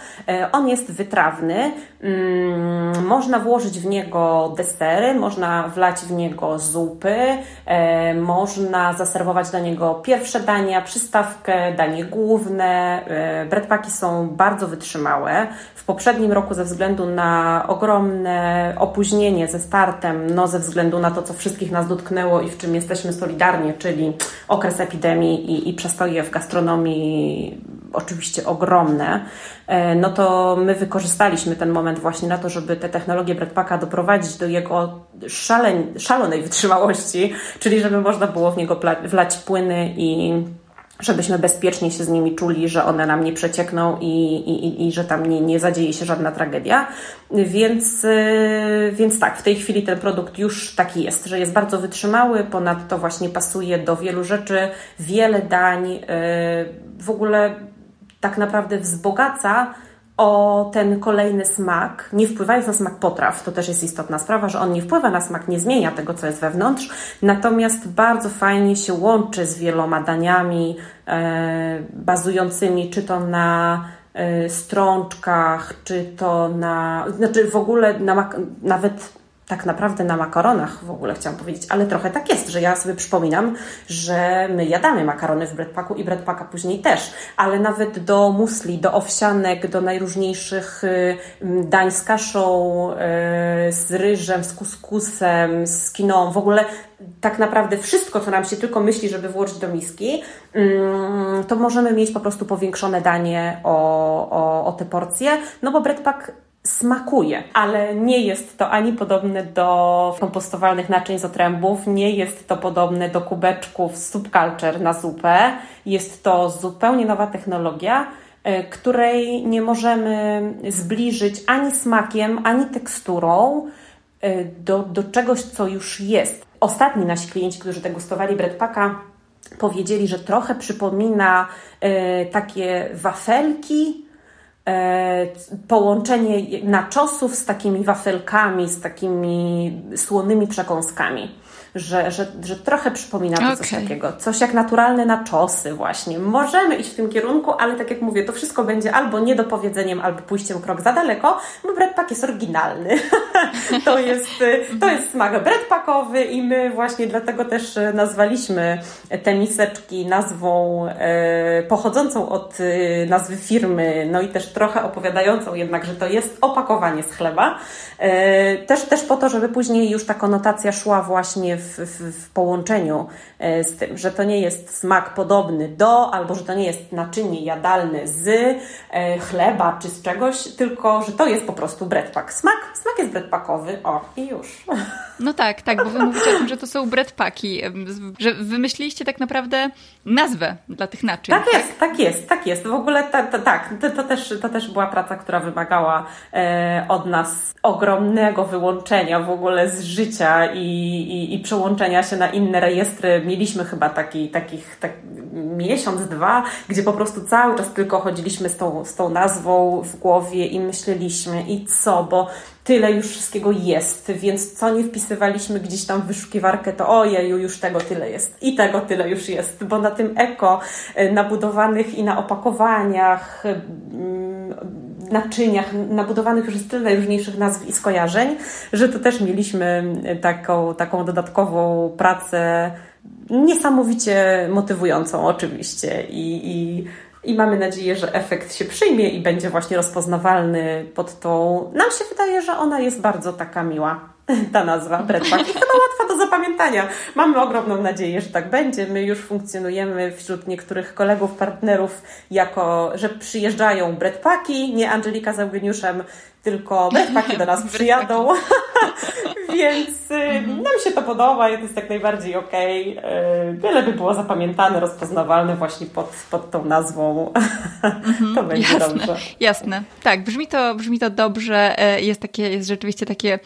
On jest wytrawny mm, można włożyć w niego desery, można wlać w niego zupy, e, można zaserwować do niego pierwsze dania, przystawkę, danie główne. E, breadpacki są bardzo wytrzymałe. W poprzednim roku ze względu na ogromne opóźnienie ze startem, no ze względu na to, co wszystkich nas dotknęło i w czym jesteśmy solidarnie, czyli okres epidemii i, i przestoje w gastronomii oczywiście ogromne, e, no to my wykorzystaliśmy ten moment właśnie na to, żeby te technologie Breadpacka doprowadzić do jego szaleń, szalonej wytrzymałości, czyli żeby można było w niego wlać płyny i żebyśmy bezpiecznie się z nimi czuli, że one nam nie przeciekną i, i, i że tam nie, nie zadzieje się żadna tragedia. Więc, e, więc tak, w tej chwili ten produkt już taki jest, że jest bardzo wytrzymały, ponadto właśnie pasuje do wielu rzeczy, wiele dań, e, w ogóle tak naprawdę wzbogaca o ten kolejny smak, nie wpływając na smak potraw, to też jest istotna sprawa, że on nie wpływa na smak, nie zmienia tego, co jest wewnątrz, natomiast bardzo fajnie się łączy z wieloma daniami e, bazującymi czy to na e, strączkach, czy to na, znaczy w ogóle na, nawet tak naprawdę na makaronach w ogóle chciałam powiedzieć, ale trochę tak jest, że ja sobie przypominam, że my jadamy makarony w breadpacku i breadpacka później też, ale nawet do musli, do owsianek, do najróżniejszych y, dań z kaszą, y, z ryżem, z kuskusem, z kiną, w ogóle tak naprawdę wszystko, co nam się tylko myśli, żeby włożyć do miski, to możemy mieć po prostu powiększone danie o, o, o te porcje, no bo breadpack smakuje, ale nie jest to ani podobne do kompostowalnych naczyń z otrębów, nie jest to podobne do kubeczków subculture na zupę. Jest to zupełnie nowa technologia, e, której nie możemy zbliżyć ani smakiem, ani teksturą e, do, do czegoś, co już jest. Ostatni nasi klienci, którzy degustowali breadpacka, powiedzieli, że trochę przypomina e, takie wafelki, połączenie naczosów z takimi wafelkami, z takimi słonymi przekąskami że, że, że trochę przypomina to okay. coś takiego. Coś jak naturalne naczosy właśnie. Możemy iść w tym kierunku, ale tak jak mówię, to wszystko będzie albo niedopowiedzeniem, albo pójściem krok za daleko, bo breadpack jest oryginalny. to, jest, to jest smak breadpackowy i my właśnie dlatego też nazwaliśmy te miseczki nazwą e, pochodzącą od e, nazwy firmy, no i też trochę opowiadającą jednak, że to jest opakowanie z chleba. E, też, też po to, żeby później już ta konotacja szła właśnie w, w, w, połączeniu e, z tym, że to nie jest smak podobny do, albo że to nie jest naczynie jadalne z e, chleba czy z czegoś, tylko że to jest po prostu breadpack. Smak, smak jest breadpackowy, o i już. No tak, tak, bo wy mówicie o tym, że to są breadpacki, że wymyśliliście tak naprawdę nazwę dla tych naczyń. Tak, tak? jest, tak jest, tak jest. W ogóle ta, ta, tak, to, to, też, to też była praca, która wymagała e, od nas ogromnego wyłączenia w ogóle z życia i, i, i przełączenia się na inne rejestry. Mieliśmy chyba taki, takich tak, miesiąc, dwa, gdzie po prostu cały czas tylko chodziliśmy z tą, z tą nazwą w głowie i myśleliśmy i co, bo tyle już wszystkiego jest, więc co nie wpisywaliśmy gdzieś tam w wyszukiwarkę, to ojeju, już tego tyle jest i tego tyle już jest, bo na tym eko e, nabudowanych i na opakowaniach mm, naczyniach nabudowanych już jest tyle różniejszych nazw i skojarzeń, że to też mieliśmy taką, taką dodatkową pracę niesamowicie motywującą oczywiście i, i i mamy nadzieję, że efekt się przyjmie i będzie właśnie rozpoznawalny pod tą. Nam się wydaje, że ona jest bardzo taka miła, ta nazwa Breadpack i chyba łatwa do zapamiętania. Mamy ogromną nadzieję, że tak będzie. My już funkcjonujemy wśród niektórych kolegów, partnerów jako, że przyjeżdżają Breadpacki, nie Angelika z Eugeniuszem, tylko Breadpacki do nas przyjadą. Więc y, mhm. nam się to podoba, jest jak najbardziej okej. Okay. Byle by było zapamiętane, rozpoznawalne właśnie pod, pod tą nazwą. Mhm, to będzie jasne, dobrze. Jasne. Tak, brzmi to, brzmi to dobrze. E, jest takie, jest rzeczywiście takie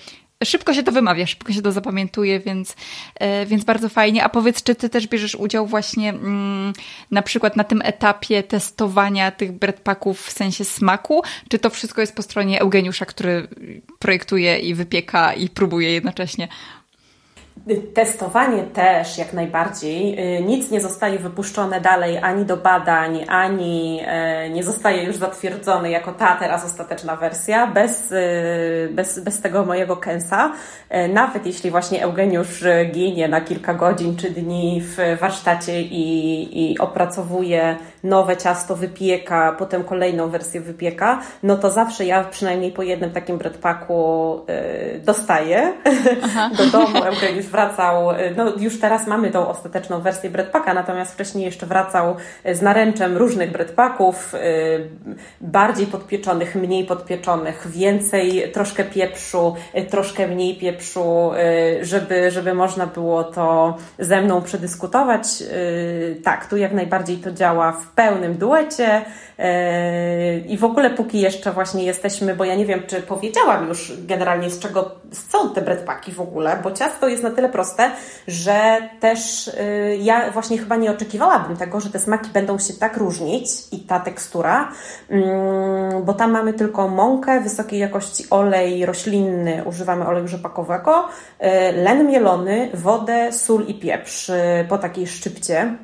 szybko się to wymawia, szybko się to zapamiętuje, więc, e, więc bardzo fajnie. A powiedz, czy ty też bierzesz udział właśnie mm, na przykład na tym etapie testowania tych breadpacków w sensie smaku, czy to wszystko jest po stronie Eugeniusza, który projektuje i wypieka i próbuje jednocześnie? Testowanie też jak najbardziej. Y, nic nie zostaje wypuszczone dalej ani do badań, ani e, nie zostaje już zatwierdzone jako ta teraz ostateczna wersja bez, y, bez, bez tego mojego kęsa. E, nawet jeśli właśnie Eugeniusz ginie na kilka godzin czy dni w warsztacie i, i opracowuje nowe ciasto, wypieka, potem kolejną wersję wypieka, no to zawsze ja przynajmniej po jednym takim breadpacku y, dostaję Aha. do domu. Eugeniusz wracał, y, no już teraz mamy tą ostateczną wersję breadpacka, natomiast wcześniej jeszcze wracał z naręczem różnych breadpacków, y, bardziej podpieczonych, mniej podpieczonych, więcej, troszkę pieprzu, troszkę mniej pieprzu, żeby, żeby można było to ze mną przedyskutować. Tak, tu jak najbardziej to działa w pełnym duecie. Yy, I w ogóle póki jeszcze właśnie jesteśmy, bo ja nie wiem, czy powiedziałam już generalnie z czego są te breadpacki w ogóle, bo ciasto jest na tyle proste, że też yy, ja właśnie chyba nie oczekiwałabym tego, że te smaki będą się tak różnić i ta tekstura, mm, bo tam mamy tylko mąkę, wysokiej jakości olej roślinny, używamy oleju rzepakowego, yy, len mielony, wodę, sól i pieprz po takiej szczypcie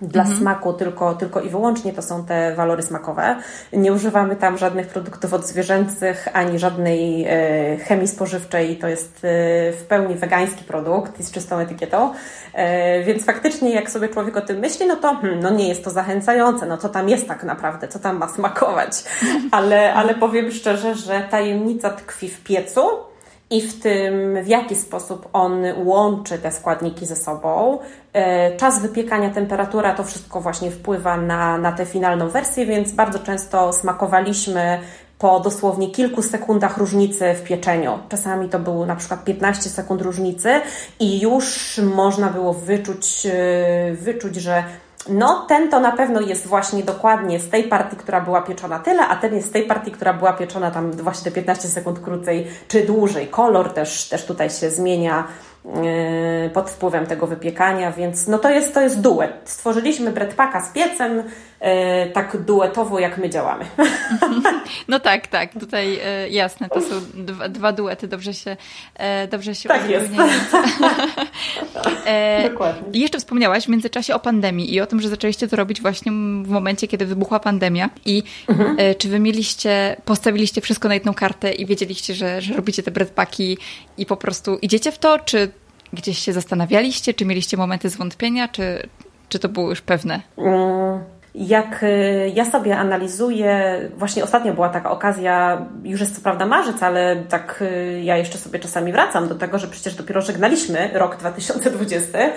dla mhm. smaku tylko, tylko i wyłącznie to są te walory smakowe. Nie używamy tam żadnych produktów odzwierzęcych ani żadnej e, chemii spożywczej. To jest e, w pełni wegański produkt i z czystą etykietą. E, więc faktycznie, jak sobie człowiek o tym myśli, no to hmm, no nie jest to zachęcające. No co tam jest tak naprawdę? Co tam ma smakować? Ale, ale powiem szczerze, że tajemnica tkwi w piecu i w tym, w jaki sposób on łączy te składniki ze sobą. E, czas wypiekania, temperatura, to wszystko właśnie wpływa na, na tę finalną wersję, więc bardzo często smakowaliśmy po dosłownie kilku sekundach różnicy w pieczeniu. Czasami to było na przykład 15 sekund różnicy i już można było wyczuć, e, wyczuć że no ten to na pewno jest właśnie dokładnie z tej partii, która była pieczona tyle, a ten jest z tej partii, która była pieczona tam właśnie te 15 sekund krócej czy dłużej. Kolor też, też tutaj się zmienia pod wpływem tego wypiekania, więc no to jest, to jest duet. Stworzyliśmy breadpacka z piecem, yy, tak duetowo jak my działamy. No tak, tak, tutaj yy, jasne, to są dwa, dwa duety, dobrze się dobrze się Tak jest. Dokładnie. I jeszcze wspomniałaś w międzyczasie o pandemii i o tym, że zaczęliście to robić właśnie w momencie, kiedy wybuchła pandemia i mhm. czy wy mieliście, postawiliście wszystko na jedną kartę i wiedzieliście, że, że robicie te breadpacki i po prostu idziecie w to, czy gdzieś się zastanawialiście, czy mieliście momenty zwątpienia, czy, czy to było już pewne? Mm, jak y, ja sobie analizuję, właśnie ostatnio była taka okazja, już jest co prawda marzec, ale tak y, ja jeszcze sobie czasami wracam do tego, że przecież dopiero żegnaliśmy rok 2020 y,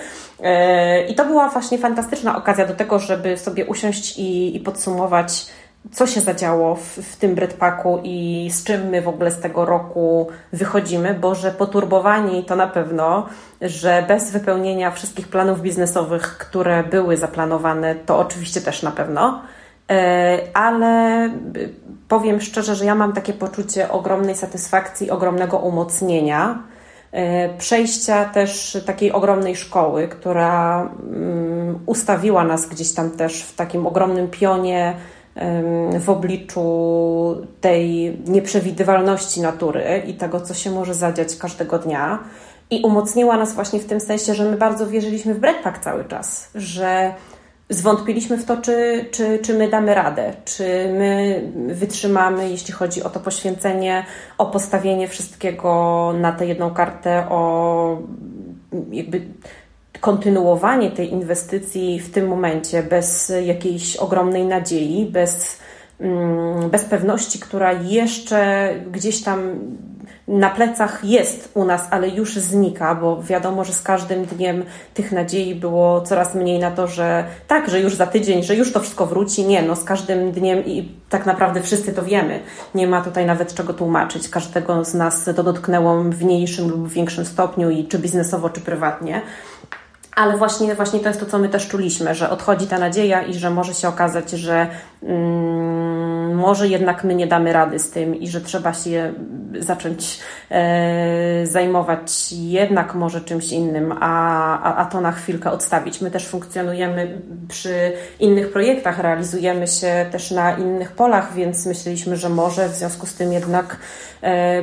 i to była właśnie fantastyczna okazja do tego, żeby sobie usiąść i, i podsumować co się zadziało w, w tym breadpacku i z czym my w ogóle z tego roku wychodzimy, bo że poturbowani to na pewno, że bez wypełnienia wszystkich planów biznesowych, które były zaplanowane, to oczywiście też na pewno. E, ale powiem szczerze, że ja mam takie poczucie ogromnej satysfakcji, ogromnego umocnienia, e, przejścia też takiej ogromnej szkoły, która mm, ustawiła nas gdzieś tam też w takim ogromnym pionie w obliczu tej nieprzewidywalności natury i tego, co się może zadziać każdego dnia. I umocniła nas właśnie w tym sensie, że my bardzo wierzyliśmy w breakpack cały czas, że zwątpiliśmy w to, czy, czy, czy my damy radę, czy my wytrzymamy, jeśli chodzi o to poświęcenie, o postawienie wszystkiego na tę jedną kartę, o jakby kontynuowanie tej inwestycji w tym momencie bez jakiejś ogromnej nadziei, bez, mm, bez pewności, która jeszcze gdzieś tam na plecach jest u nas, ale już znika, bo wiadomo, że z każdym dniem tych nadziei było coraz mniej na to, że tak, że już za tydzień, że już to wszystko wróci. Nie, no z każdym dniem i tak naprawdę wszyscy to wiemy. Nie ma tutaj nawet czego tłumaczyć. Każdego z nas to dotknęło w mniejszym lub większym stopniu i czy biznesowo, czy prywatnie. Ale właśnie, właśnie to jest to, co my też czuliśmy, że odchodzi ta nadzieja i że może się okazać, że mm, może jednak my nie damy rady z tym i że trzeba się zacząć e, zajmować jednak może czymś innym, a, a, a to na chwilkę odstawić. My też funkcjonujemy przy innych projektach, realizujemy się też na innych polach, więc myśleliśmy, że może w związku z tym jednak e,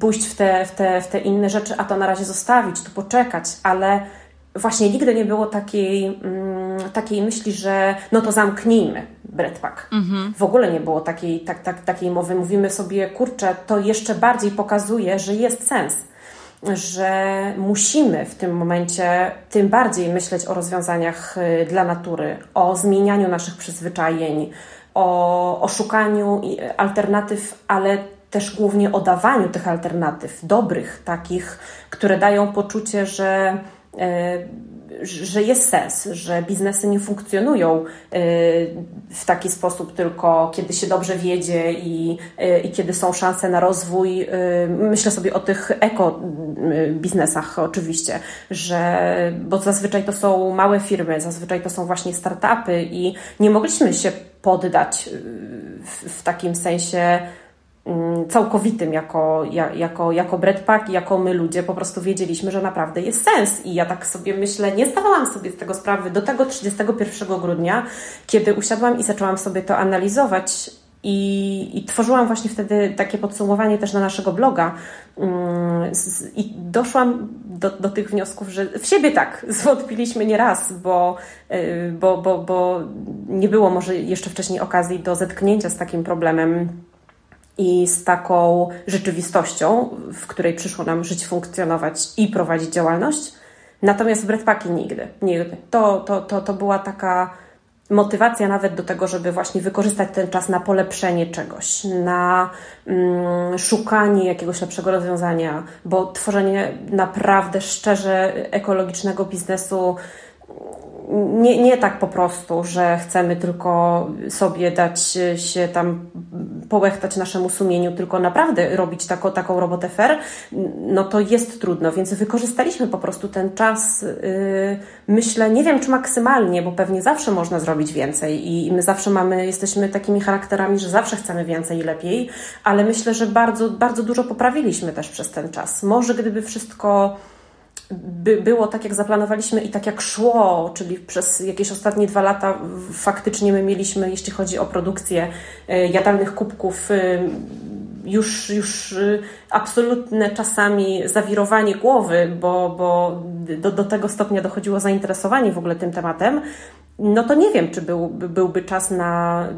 pójść w te, w, te, w te inne rzeczy, a to na razie zostawić, tu poczekać, ale właśnie nigdy nie było takiej, mm, takiej myśli, że no to zamknijmy breadpack. Mhm. W ogóle nie było takiej, tak, tak, takiej mowy. Mówimy sobie, kurczę, to jeszcze bardziej pokazuje, że jest sens, że musimy w tym momencie tym bardziej myśleć o rozwiązaniach y, dla natury, o zmienianiu naszych przyzwyczajeń, o, o szukaniu alternatyw, ale też głównie o dawaniu tych alternatyw, dobrych, takich, które dają poczucie, że że jest sens, że biznesy nie funkcjonują e, w taki sposób tylko kiedy się dobrze wiedzie i, e, i kiedy są szanse na rozwój. Myślę sobie o tych eko biznesach oczywiście, że, bo zazwyczaj to są małe firmy, zazwyczaj to są właśnie startupy i nie mogliśmy się poddać w, w takim sensie całkowitym jako, jako, jako breadpack i jako my ludzie po prostu wiedzieliśmy, że naprawdę jest sens. I ja tak sobie myślę, nie zdawałam sobie z tego sprawy do tego 31 grudnia, kiedy usiadłam i zaczęłam sobie to analizować i, I, tworzyłam właśnie wtedy takie podsumowanie też na naszego bloga. Mm, I doszłam do, do tych wniosków, że w siebie tak zwątpiliśmy nie raz, bo, y, bo, bo, bo nie było może jeszcze wcześniej okazji do zetknięcia z takim problemem i z taką rzeczywistością, w której przyszło nam żyć, funkcjonować i prowadzić działalność. Natomiast breadpacki nigdy, nigdy. To, to, to, to była taka motywacja nawet do tego, żeby właśnie wykorzystać ten czas na polepszenie czegoś, na mm, szukanie jakiegoś lepszego rozwiązania, bo tworzenie naprawdę szczerze ekologicznego biznesu nie, nie tak po prostu, że chcemy tylko sobie dać się tam połechtać naszemu sumieniu, tylko naprawdę robić taką, taką robotę fair, no to jest trudno, więc wykorzystaliśmy po prostu ten czas, yy, myślę, nie wiem czy maksymalnie, bo pewnie zawsze można zrobić więcej i my zawsze mamy, jesteśmy takimi charakterami, że zawsze chcemy więcej i lepiej, ale myślę, że bardzo, bardzo dużo poprawiliśmy też przez ten czas. Może gdyby wszystko by było tak, jak zaplanowaliśmy i tak jak szło, czyli przez jakieś ostatnie dwa lata faktycznie my mieliśmy, jeśli chodzi o produkcję e, jadalnych kubków, e, już, już e, absolutne czasami zawirowanie głowy, bo, bo do, do tego stopnia dochodziło zainteresowanie w ogóle tym tematem, no to nie wiem, czy był, byłby czas na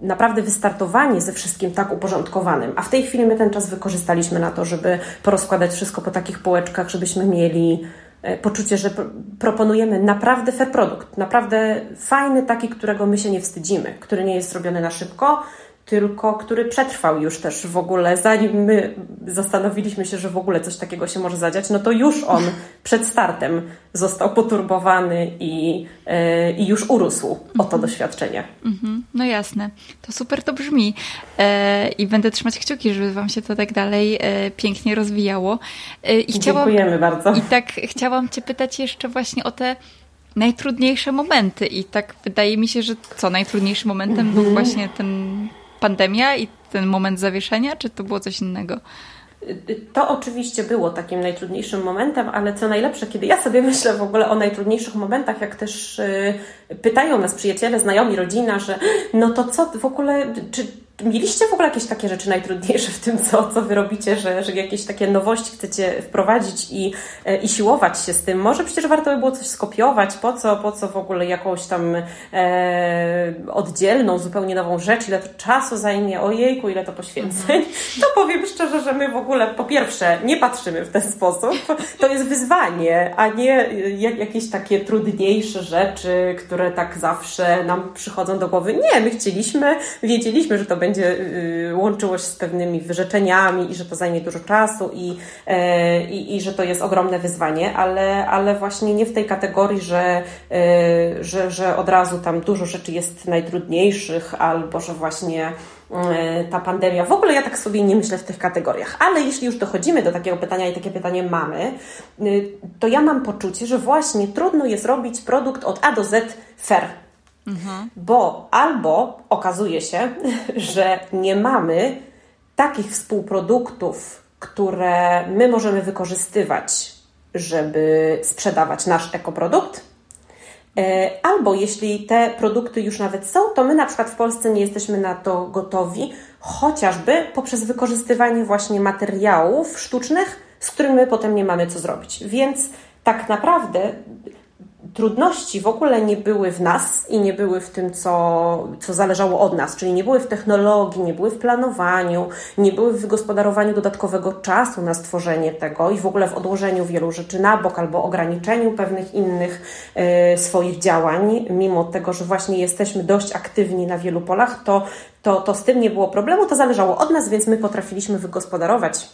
naprawdę wystartowanie ze wszystkim tak uporządkowanym. A w tej chwili my ten czas wykorzystaliśmy na to, żeby porozkładać wszystko po takich półeczkach, żebyśmy mieli e, poczucie, że proponujemy naprawdę fair produkt, naprawdę fajny, taki, którego my się nie wstydzimy, który nie jest robiony na szybko, tylko który przetrwał już też w ogóle, zanim my zastanowiliśmy się, że w ogóle coś takiego się może zadziać, no to już on przed startem został poturbowany i, yy, i już urósł o to mhm. doświadczenie. Mhm. No jasne, to super to brzmi e, i będę trzymać kciuki, żeby Wam się to tak dalej e, pięknie rozwijało. I chciałam, Dziękujemy bardzo. I tak chciałam Cię pytać jeszcze właśnie o te najtrudniejsze momenty i tak wydaje mi się, że co najtrudniejszym momentem mhm. był właśnie ten pandemia i ten moment zawieszenia, czy to było coś innego? To oczywiście było takim najtrudniejszym momentem, ale co najlepsze, kiedy ja sobie myślę w ogóle o najtrudniejszych momentach, jak też y, pytają nas przyjaciele, znajomi, rodzina, że no to co w ogóle, czy, Mieliście w ogóle jakieś takie rzeczy najtrudniejsze w tym, co, co wy robicie, że, że jakieś takie nowości chcecie wprowadzić i, e, i siłować się z tym? Może przecież warto by było coś skopiować, po co, po co w ogóle jakąś tam e, oddzielną, zupełnie nową rzecz, ile to czasu zajmie, ojejku, ile to poświęceń. Mhm. To powiem szczerze, że my w ogóle po pierwsze nie patrzymy w ten sposób, to jest wyzwanie, a nie jakieś takie trudniejsze rzeczy, które tak zawsze nam przychodzą do głowy. Nie, my chcieliśmy, wiedzieliśmy, że to będzie będzie y, łączyło się z pewnymi wyrzeczeniami i że to zajmie dużo czasu i, e, i, i że to jest ogromne wyzwanie, ale, ale właśnie nie w tej kategorii, że, e, że, że od razu tam dużo rzeczy jest najtrudniejszych albo że właśnie e, ta pandemia. W ogóle ja tak sobie nie myślę w tych kategoriach, ale jeśli już dochodzimy do takiego pytania i takie pytanie mamy, y, to ja mam poczucie, że właśnie trudno jest robić produkt od A do Z fair. Bo albo okazuje się, że nie mamy takich współproduktów, które my możemy wykorzystywać, żeby sprzedawać nasz ekoprodukt. E, albo jeśli te produkty już nawet są, to my na przykład w Polsce nie jesteśmy na to gotowi, chociażby poprzez wykorzystywanie właśnie materiałów sztucznych, z którymi my potem nie mamy co zrobić. Więc tak naprawdę trudności w ogóle nie były w nas i nie były w tym, co, co zależało od nas, czyli nie były w technologii, nie były w planowaniu, nie były w wygospodarowaniu dodatkowego czasu na stworzenie tego i w ogóle w odłożeniu wielu rzeczy na bok albo ograniczeniu pewnych innych y, swoich działań, mimo tego, że właśnie jesteśmy dość aktywni na wielu polach, to, to, to z tym nie było problemu, to zależało od nas, więc my potrafiliśmy wygospodarować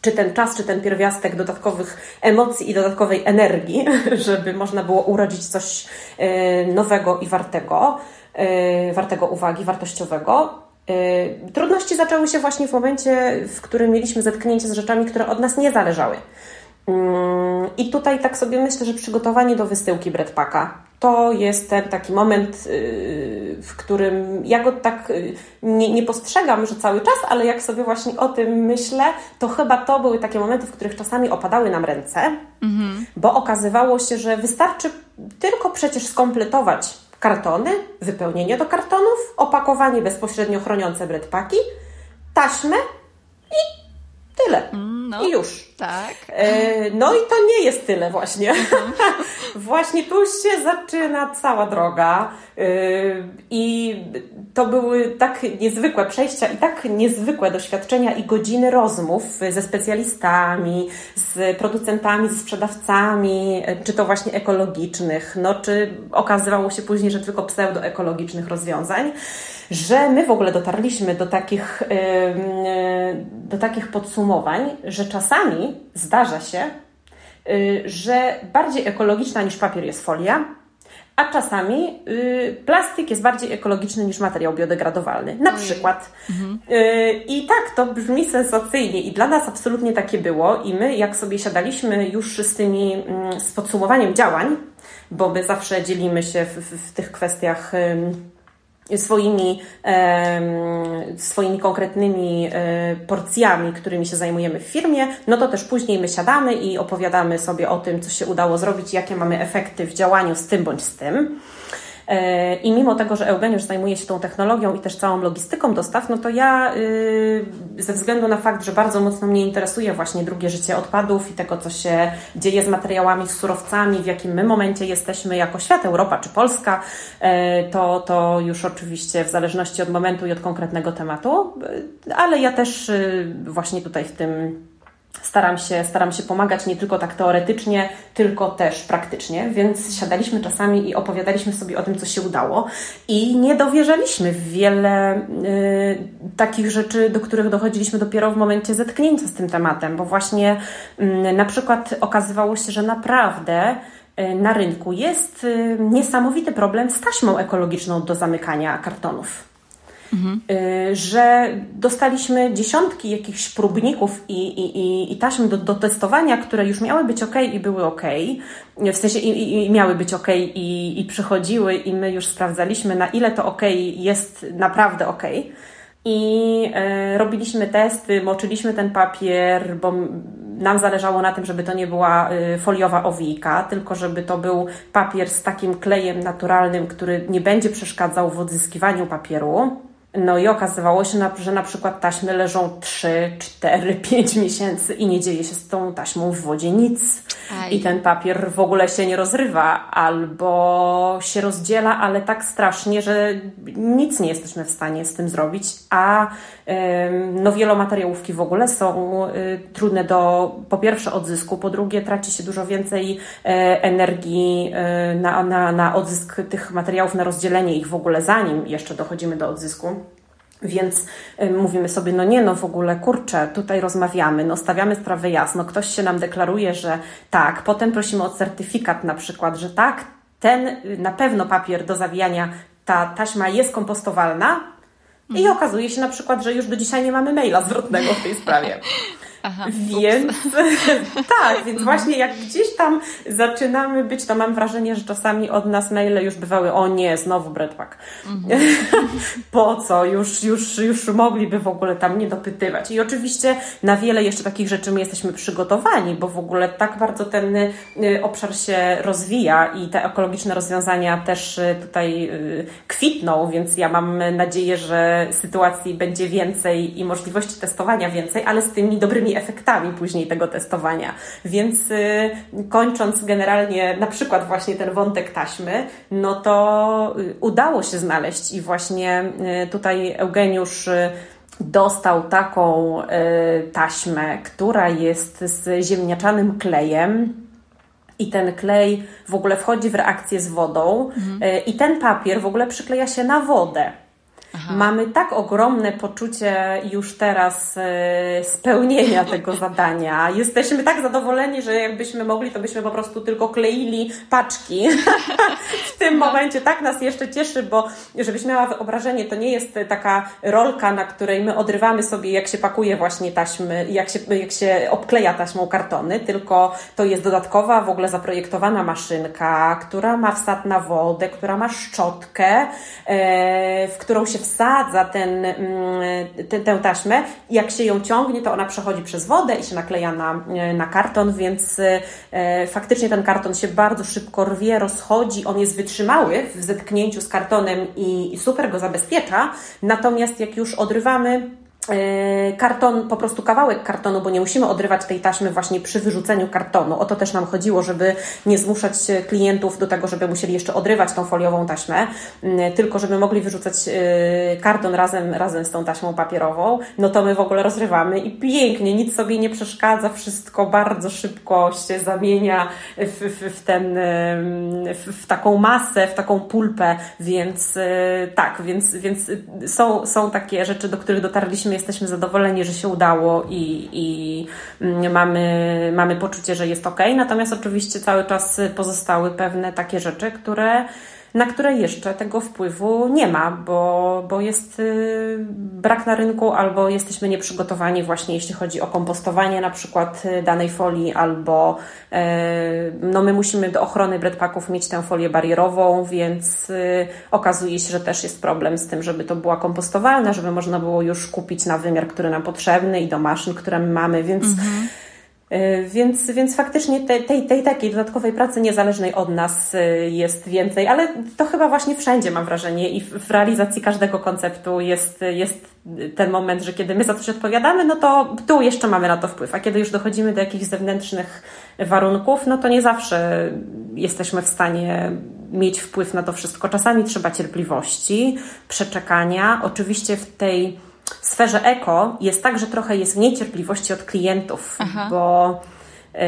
czy ten czas, czy ten pierwiastek dodatkowych emocji i dodatkowej energii, żeby można było urodzić coś e, nowego i wartego, e, wartego uwagi, wartościowego. E, trudności zaczęły się właśnie w momencie, w którym mieliśmy zetknięcie z rzeczami, które od nas nie zależały. I tutaj tak sobie myślę, że przygotowanie do wysyłki Breadpacka to jest ten taki moment, y, w którym ja go tak y, nie, nie, postrzegam, że cały czas, ale jak sobie właśnie o tym myślę, to chyba to były takie momenty, w których czasami opadały nam ręce, mhm. bo okazywało się, że wystarczy tylko przecież skompletować kartony, wypełnienie do kartonów, opakowanie bezpośrednio chroniące breadpacki, taśmę i tyle. Mm, no, I już. Tak. E, no i to nie jest tyle właśnie. Mhm. właśnie tu się zaczyna cała droga. E, I to były tak niezwykłe przejścia i tak niezwykłe doświadczenia i godziny rozmów ze specjalistami, z producentami, z sprzedawcami, e, czy to właśnie ekologicznych, no czy okazywało się później, że tylko pseudoekologicznych rozwiązań że my w ogóle dotarliśmy do takich, do takich podsumowań, że czasami zdarza się, y, że bardziej ekologiczna niż papier jest folia, a czasami y, plastik jest bardziej ekologiczny niż materiał biodegradowalny. Na przykład. Mhm. Y, I tak, to brzmi sensacyjnie i dla nas absolutnie takie było i my jak sobie siadaliśmy już z tymi, mm, z podsumowaniem działań, bo my zawsze dzielimy się w, w, w tych kwestiach swoimi, swoimi konkretnymi e, porcjami, którymi się zajmujemy w firmie, no to też później my siadamy i opowiadamy sobie o tym, co się udało zrobić, jakie mamy efekty w działaniu z tym bądź z tym. E, I mimo tego, że Eugeniusz zajmuje się tą technologią i też całą logistyką dostaw, no to ja y, ze względu na fakt, że bardzo mocno mnie interesuje właśnie drugie życie odpadów i tego, co się dzieje z materiałami, z surowcami, w jakim my momencie jesteśmy jako świat, Europa czy Polska, e, to, to już oczywiście w zależności od momentu i od konkretnego tematu, y, ale ja też y, właśnie tutaj w tym staram się, staram się pomagać nie tylko tak teoretycznie, tylko też praktycznie, więc siadaliśmy czasami i opowiadaliśmy sobie o tym, co się udało i nie dowierzaliśmy w wiele y, takich rzeczy, do których dochodziliśmy dopiero w momencie zetknięcia z tym tematem, bo właśnie y, na przykład okazywało się, że naprawdę y, na rynku jest y, niesamowity problem z taśmą ekologiczną do zamykania kartonów. Mhm. że dostaliśmy dziesiątki jakichś próbników i, i, i, i taśm do, do testowania, które już miały być ok i były ok, w sensie i, i miały być ok i, i przychodziły i my już sprawdzaliśmy, na ile to ok jest naprawdę ok. I e, robiliśmy testy, moczyliśmy ten papier, bo nam zależało na tym, żeby to nie była y, foliowa owijka, tylko żeby to był papier z takim klejem naturalnym, który nie będzie przeszkadzał w odzyskiwaniu papieru. No i okazywało się, że na przykład taśmy leżą 3, 4, 5 miesięcy i nie dzieje się z tą taśmą w wodzie nic. Aj. I ten papier w ogóle się nie rozrywa, albo się rozdziela, ale tak strasznie, że nic nie jesteśmy w stanie z tym zrobić. A no, wielomateriałówki w ogóle są y, trudne do po pierwsze odzysku, po drugie traci się dużo więcej e, energii e, na, na, na odzysk tych materiałów, na rozdzielenie ich w ogóle, zanim jeszcze dochodzimy do odzysku. Więc y, mówimy sobie, no nie, no w ogóle kurczę, tutaj rozmawiamy, no stawiamy sprawę jasno, ktoś się nam deklaruje, że tak, potem prosimy o certyfikat na przykład, że tak, ten y, na pewno papier do zawijania, ta taśma jest kompostowalna, i mhm. okazuje się na przykład, że już do dzisiaj nie mamy maila zwrotnego w tej sprawie. Aha, więc tak, więc właśnie jak gdzieś tam zaczynamy być, to mam wrażenie, że czasami od nas maile już bywały, o nie, znowu breadpack. Mhm. po co? Już, już, już mogliby w ogóle tam nie dopytywać. I oczywiście na wiele jeszcze takich rzeczy my jesteśmy przygotowani, bo w ogóle tak bardzo ten y, obszar się rozwija i te ekologiczne rozwiązania też y, tutaj y, kwitną, więc ja mam nadzieję, że sytuacji będzie więcej i możliwości testowania więcej, ale z tymi dobrymi efektami później tego testowania. Więc y, kończąc generalnie na przykład właśnie ten wątek taśmy, no to y, udało się znaleźć i właśnie y, tutaj Eugeniusz dostał taką taśmę, która jest z ziemniaczanym klejem. I ten klej w ogóle wchodzi w reakcję z wodą, mhm. i ten papier w ogóle przykleja się na wodę. Aha. Mamy tak ogromne poczucie już teraz e, spełnienia tego zadania. Jesteśmy tak zadowoleni, że jakbyśmy mogli, to byśmy po prostu tylko kleili paczki. w tym no. momencie tak nas jeszcze cieszy, bo żebyś miała wyobrażenie, to nie jest taka rolka, na której my odrywamy sobie, jak się pakuje właśnie taśmy, jak się, jak się obkleja taśmą kartony, tylko to jest dodatkowa, w ogóle zaprojektowana maszynka, która ma wsad na wodę, która ma szczotkę, e, w którą się się wsadza ten, mm, tę taśmę, jak się ją ciągnie, to ona przechodzi przez wodę i się nakleja na, na karton, więc e, faktycznie ten karton się bardzo szybko rwie, rozchodzi, on jest wytrzymały w zetknięciu z kartonem i, super go zabezpiecza. Natomiast jak już odrywamy E, karton, po prostu kawałek kartonu, bo nie musimy odrywać tej taśmy właśnie przy wyrzuceniu kartonu. O to też nam chodziło, żeby nie zmuszać klientów do tego, żeby musieli jeszcze odrywać tą foliową taśmę, tylko żeby mogli wyrzucać e, karton razem, razem z tą taśmą papierową. No to my w ogóle rozrywamy i pięknie, nic sobie nie przeszkadza, wszystko bardzo szybko się zamienia w, w, w ten, w, w taką masę, w taką pulpę, więc tak, więc, więc są, są takie rzeczy, do których dotarliśmy jesteśmy zadowoleni, że się udało i, i mm, mamy, mamy poczucie, że jest ok. Natomiast oczywiście cały czas pozostały pewne takie rzeczy, które na które jeszcze tego wpływu nie ma, bo, bo jest y, brak na rynku albo jesteśmy nieprzygotowani właśnie jeśli chodzi o kompostowanie na przykład y, danej folii albo y, no my musimy do ochrony breadpacków mieć tę folię barierową, więc okazuje się, że też jest problem z tym, żeby to była kompostowalna, żeby można było już kupić na wymiar, który nam potrzebny i do maszyn, które mamy, więc mhm więc, więc faktycznie tej, tej, tej takiej dodatkowej pracy niezależnej od nas e, jest więcej, ale to chyba właśnie wszędzie mam wrażenie i w realizacji każdego konceptu jest, jest ten moment, że kiedy my za coś odpowiadamy, no to tu jeszcze mamy na to wpływ, a kiedy już dochodzimy do jakichś zewnętrznych warunków, no to nie zawsze jesteśmy w stanie mieć wpływ na to wszystko. Czasami trzeba cierpliwości, przeczekania. Oczywiście w tej sferze eko jest tak, że trochę jest niecierpliwości od klientów, Aha. bo yy,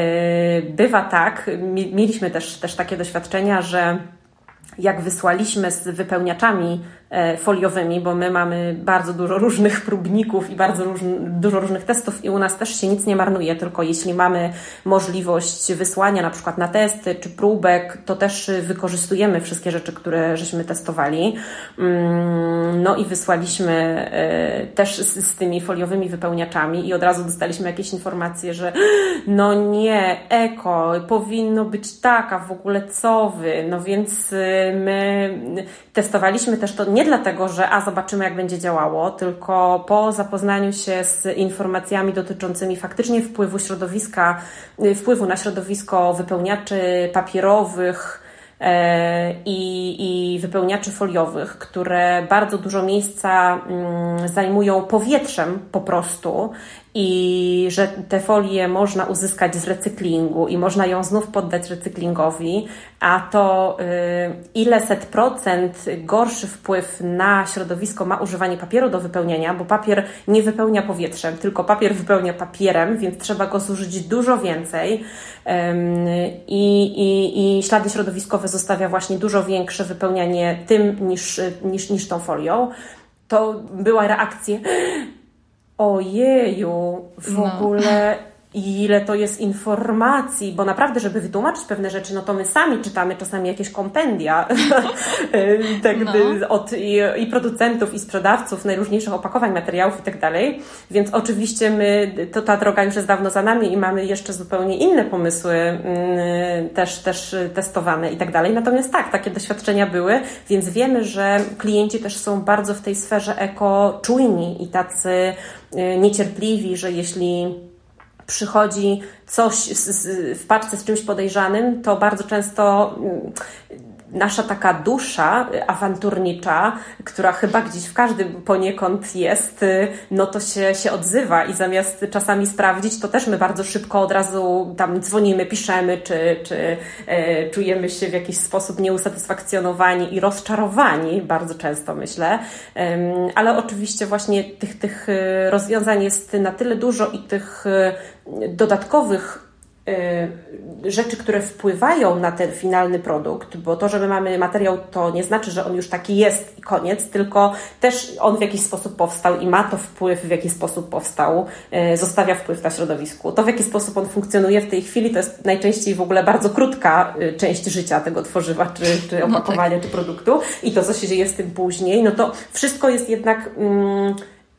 bywa tak, mieliśmy też, też takie doświadczenia, że jak wysłaliśmy z wypełniaczami foliowymi, bo my mamy bardzo dużo różnych próbników i bardzo róż, dużo różnych testów i u nas też się nic nie marnuje, tylko jeśli mamy możliwość wysłania na przykład na testy czy próbek, to też wykorzystujemy wszystkie rzeczy, które żeśmy testowali. Mm, no i wysłaliśmy e, też z, z tymi foliowymi wypełniaczami i od razu dostaliśmy jakieś informacje, że no nie, eko, powinno być taka w ogóle co wy, no więc e, my testowaliśmy też to nie nie dlatego, że a zobaczymy, jak będzie działało, tylko po zapoznaniu się z informacjami dotyczącymi faktycznie wpływu środowiska, y, wpływu na środowisko wypełniaczy papierowych, e, i, i wypełniaczy foliowych, które bardzo dużo miejsca mm, zajmują powietrzem po prostu i że te folie można uzyskać z recyklingu i można ją znów poddać recyklingowi, a to y, ile set procent gorszy wpływ na środowisko ma używanie papieru do wypełniania, bo papier nie wypełnia powietrzem, tylko papier wypełnia papierem, więc trzeba go zużyć dużo więcej i, i, i ślady środowiskowe zostawia właśnie dużo większe wypełnianie tym niż, niż, niż tą folią. To była reakcja ojeju, w no. ogóle ile to jest informacji, bo naprawdę, żeby wytłumaczyć pewne rzeczy, no to my sami czytamy czasami jakieś kompendia tak, no. od i, i, producentów, i sprzedawców najróżniejszych opakowań, materiałów i tak dalej. Więc oczywiście my, to ta droga już jest dawno za nami i mamy jeszcze zupełnie inne pomysły mm, też, też testowane i tak dalej. Natomiast tak, takie doświadczenia były, więc wiemy, że klienci też są bardzo w tej sferze eko czujni i tacy y, niecierpliwi, że jeśli przychodzi coś w paczce z czymś podejrzanym, to bardzo często mm, nasza taka dusza awanturnicza, która chyba gdzieś w każdym poniekąd jest, y, no to się, się odzywa i zamiast czasami sprawdzić, to też my bardzo szybko od razu tam dzwonimy, piszemy, czy, czy e, czujemy się w jakiś sposób nieusatysfakcjonowani i rozczarowani, bardzo często myślę. ale oczywiście właśnie tych, tych y, rozwiązań jest na tyle dużo i tych y, dodatkowych Y, rzeczy, które wpływają na ten finalny produkt, bo to, że my mamy materiał, to nie znaczy, że on już taki jest i koniec, tylko też on w jakiś sposób powstał i ma to wpływ, w jaki sposób powstał, y, zostawia wpływ na środowisku. To, w jaki sposób on funkcjonuje w tej chwili, to jest najczęściej w ogóle bardzo krótka y, część życia tego tworzywa, czy, czy opakowania, no tak. czy produktu i to, co się dzieje z tym później, no to wszystko jest jednak. Mm,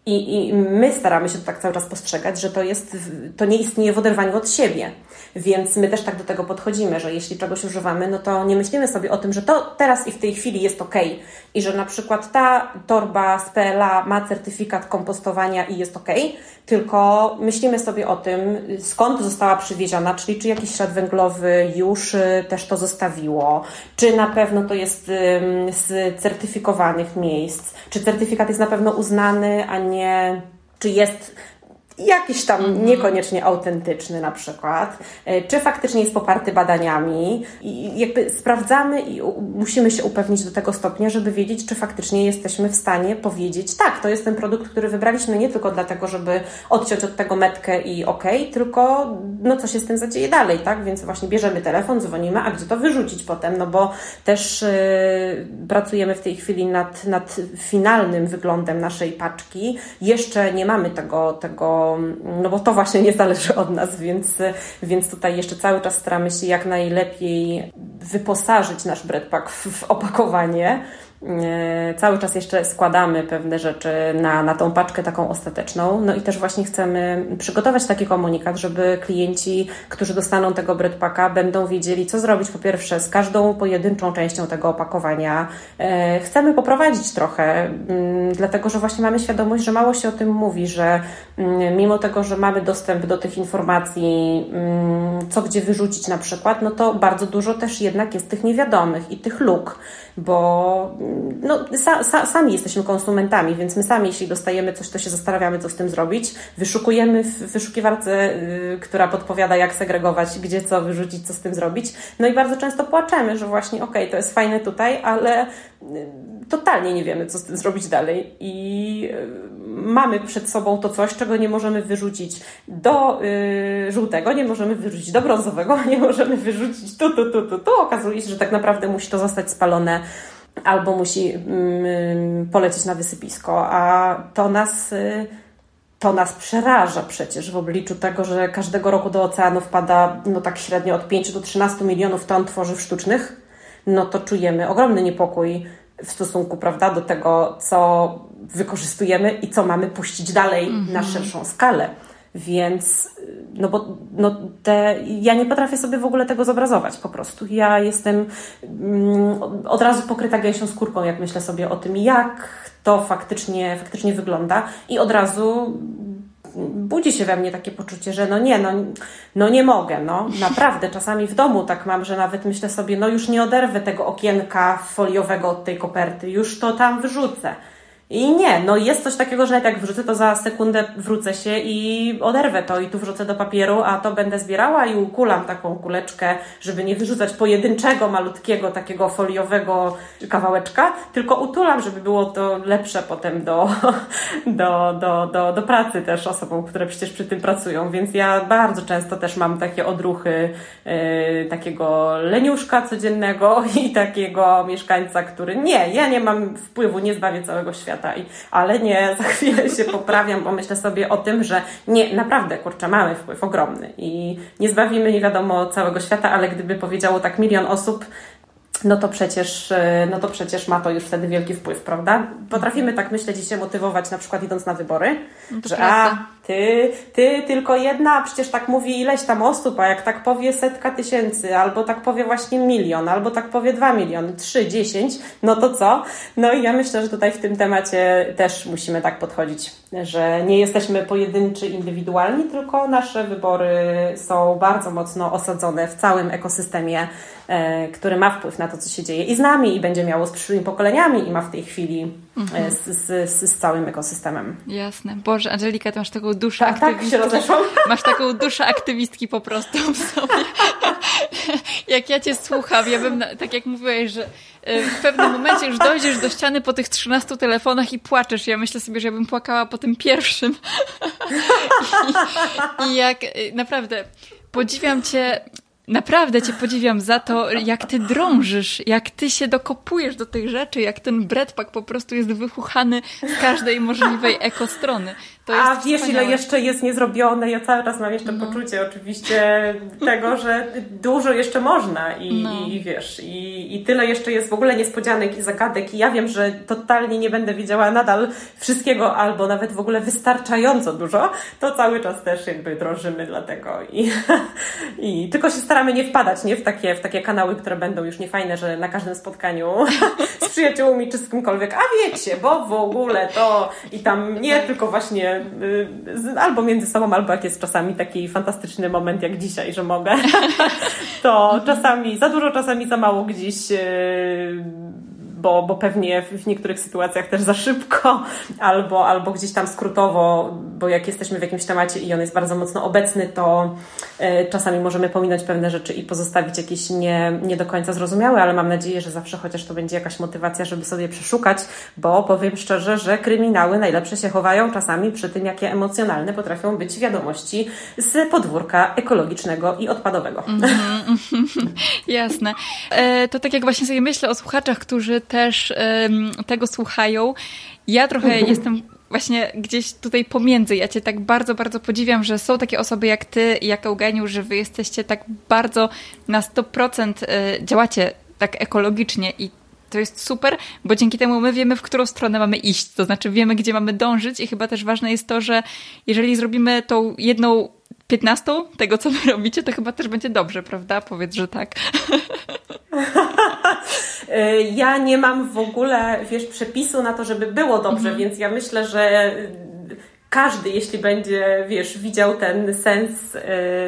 i, I my staramy się to tak cały czas postrzegać, że to, jest, to nie istnieje w oderwaniu od siebie. Więc my też tak do tego podchodzimy, że jeśli czegoś używamy, no to nie myślimy sobie o tym, że to teraz i w tej chwili jest ok i że na przykład ta torba z PLA ma certyfikat kompostowania i jest ok, tylko myślimy sobie o tym, skąd została przywieziona, czyli czy jakiś ślad węglowy już y, też to zostawiło, czy na pewno to jest z certyfikowanych miejsc, czy certyfikat jest na pewno uznany, a nie czy jest jakiś tam mhm. niekoniecznie autentyczny na przykład, e, czy faktycznie jest poparty badaniami i jakby sprawdzamy i musimy się upewnić do tego stopnia, żeby wiedzieć, czy faktycznie jesteśmy w stanie powiedzieć, tak, to jest ten produkt, który wybraliśmy nie tylko dlatego, żeby odciąć od tego metkę i okej, okay, tylko no co się z tym zadzieje dalej, tak, więc właśnie bierzemy telefon, dzwonimy, a gdzie to wyrzucić potem, no bo też yy, pracujemy w tej chwili nad, nad finalnym wyglądem naszej paczki, jeszcze nie mamy tego, tego no bo to właśnie nie zależy od nas, więc, więc tutaj jeszcze cały czas staramy się jak najlepiej wyposażyć nasz breadpack w, w opakowanie, cały czas jeszcze składamy pewne rzeczy na, na tą paczkę taką ostateczną. No i też właśnie chcemy przygotować taki komunikat, żeby klienci, którzy dostaną tego breadpacka, będą wiedzieli, co zrobić po pierwsze z każdą pojedynczą częścią tego opakowania. E, chcemy poprowadzić trochę, mm, dlatego że właśnie mamy świadomość, że mało się o tym mówi, że mm, mimo tego, że mamy dostęp do tych informacji, mm, co gdzie wyrzucić na przykład, no to bardzo dużo też jednak jest tych niewiadomych i tych luk bo no, sa, sa, sami jesteśmy konsumentami, więc my sami, jeśli dostajemy coś, to się zastanawiamy, co z tym zrobić. Wyszukujemy w wyszukiwarce, yy, która podpowiada, jak segregować, gdzie co wyrzucić, co z tym zrobić. No i bardzo często płaczemy, że właśnie, okej, okay, to jest fajne tutaj, ale yy, totalnie nie wiemy, co z tym zrobić dalej. I yy, mamy przed sobą to coś, czego nie możemy wyrzucić do yy, żółtego, nie możemy wyrzucić do brązowego, nie możemy wyrzucić tu, tu, tu, tu, tu. Okazuje się, że tak naprawdę musi to zostać spalone albo musi mm, polecieć na wysypisko, a to nas, y, to nas przeraża przecież w obliczu tego, że każdego roku do oceanu wpada no tak średnio od 5 do 13 milionów ton tworzyw sztucznych, no to czujemy ogromny niepokój w stosunku, prawda, do tego, co wykorzystujemy i co mamy puścić dalej mm -hmm. na mhm. szerszą skalę. Więc, no bo no te, ja nie potrafię sobie w ogóle tego zobrazować po prostu. Ja jestem mm, od razu pokryta gęsią skórką, jak myślę sobie o tym, jak to faktycznie, faktycznie wygląda i od razu budzi się we mnie takie poczucie, że no nie, no, no nie mogę, no naprawdę. Czasami w domu tak mam, że nawet myślę sobie, no już nie oderwę tego okienka foliowego od tej koperty, już to tam wyrzucę. I nie, no jest coś takiego, że jak wrzucę, to za sekundę wrócę się i oderwę to i tu wrzucę do papieru, a to będę zbierała i ukulam taką kuleczkę, żeby nie wyrzucać pojedynczego, malutkiego, takiego foliowego kawałeczka, tylko utulam, żeby było to lepsze potem do, do, do, do, do pracy też osobom, które przecież przy tym pracują. Więc ja bardzo często też mam takie odruchy yy, takiego leniuszka codziennego i takiego mieszkańca, który nie, ja nie mam wpływu, nie zbawię całego świata i, ale nie, za chwilę się poprawiam, bo myślę sobie o tym, że nie, naprawdę, kurczę, mamy wpływ ogromny. I nie zbawimy nie wiadomo całego świata, ale gdyby powiedziało tak milion osób, no to przecież, e, no to przecież ma to już wtedy wielki wpływ, prawda? Potrafimy tak myśleć i się motywować, na przykład idąc na wybory, no że a, ty, ty tylko jedna, a przecież tak mówi ileś tam osób, a jak tak powie setka tysięcy, albo tak powie właśnie milion, albo tak powie dwa miliony, trzy, dziesięć, no to co? No i ja myślę, że tutaj w tym temacie też musimy tak podchodzić, że nie jesteśmy pojedynczy, indywidualni, tylko nasze wybory są bardzo mocno osadzone w całym ekosystemie, e, który ma wpływ na to, co się dzieje i z nami, i będzie miało z przyszłymi pokoleniami, i ma w tej chwili mhm. z, z, z, całym ekosystemem. Jasne. Boże, Angelika, ty masz taką duszę tak, aktywistki. Tak, się rozeszłam. Masz taką duszę aktywistki po prostu w sobie. jak ja cię słucham, ja bym, tak jak mówiłeś, że e, w pewnym momencie już dojdziesz do ściany po tych 13 telefonach i płaczesz. Ja myślę sobie, że ja bym płakała po tym pierwszym. I, i jak e, naprawdę podziwiam cię Naprawdę Cię podziwiam za to, jak Ty drążysz, jak Ty się dokopujesz do tych rzeczy, jak ten breadpack po prostu jest wychuchany z każdej możliwej ekostrony. A wiesz, wspaniałe. ile jeszcze jest niezrobione? Ja cały czas mam jeszcze no. poczucie oczywiście tego, że dużo jeszcze można i, no. i, i wiesz, i, i tyle jeszcze jest w ogóle niespodzianek i zagadek i ja wiem, że totalnie nie będę wiedziała nadal wszystkiego albo nawet w ogóle wystarczająco dużo, to cały czas też jakby drążymy dlatego i, i tylko się staramy nie wpadać, nie? W takie, w takie kanały, które będą już niefajne, że na każdym spotkaniu z przyjaciółmi czy z kimkolwiek, a wiecie, bo w ogóle to i tam nie tylko właśnie Y, albo między sobą, albo jak jest czasami taki fantastyczny moment jak dzisiaj, że mogę, to czasami za dużo, czasami za mało gdzieś y, bo, bo pewnie w niektórych sytuacjach też za szybko, albo, albo gdzieś tam skrótowo, bo jak jesteśmy w jakimś temacie i on jest bardzo mocno obecny, to y, czasami możemy pominąć pewne rzeczy i pozostawić jakieś nie, nie do końca zrozumiałe, ale mam nadzieję, że zawsze chociaż to będzie jakaś motywacja, żeby sobie przeszukać, bo powiem szczerze, że kryminały najlepsze się chowają czasami przy tym, jakie emocjonalne potrafią być wiadomości z podwórka ekologicznego i odpadowego. Mm -hmm, jasne. E, to tak jak właśnie sobie myślę o słuchaczach, którzy też tego słuchają, ja trochę -hmm. jestem właśnie gdzieś tutaj pomiędzy. Ja Cię tak bardzo, bardzo podziwiam, że są takie osoby jak Ty i jak Eugeniusz, że Wy jesteście tak bardzo na 100% e, działacie tak ekologicznie i to jest super, bo dzięki temu my wiemy, w którą stronę mamy iść. To znaczy wiemy, gdzie mamy dążyć i chyba też ważne jest to, że jeżeli zrobimy tą jedną piętnastą tego, co wy robicie, to chyba też będzie dobrze, prawda? Powiedz, że tak. ja nie mam w ogóle, wiesz, przepisu na to, żeby było dobrze, mhm. więc ja myślę, że każdy, jeśli będzie, wiesz, widział ten sens y,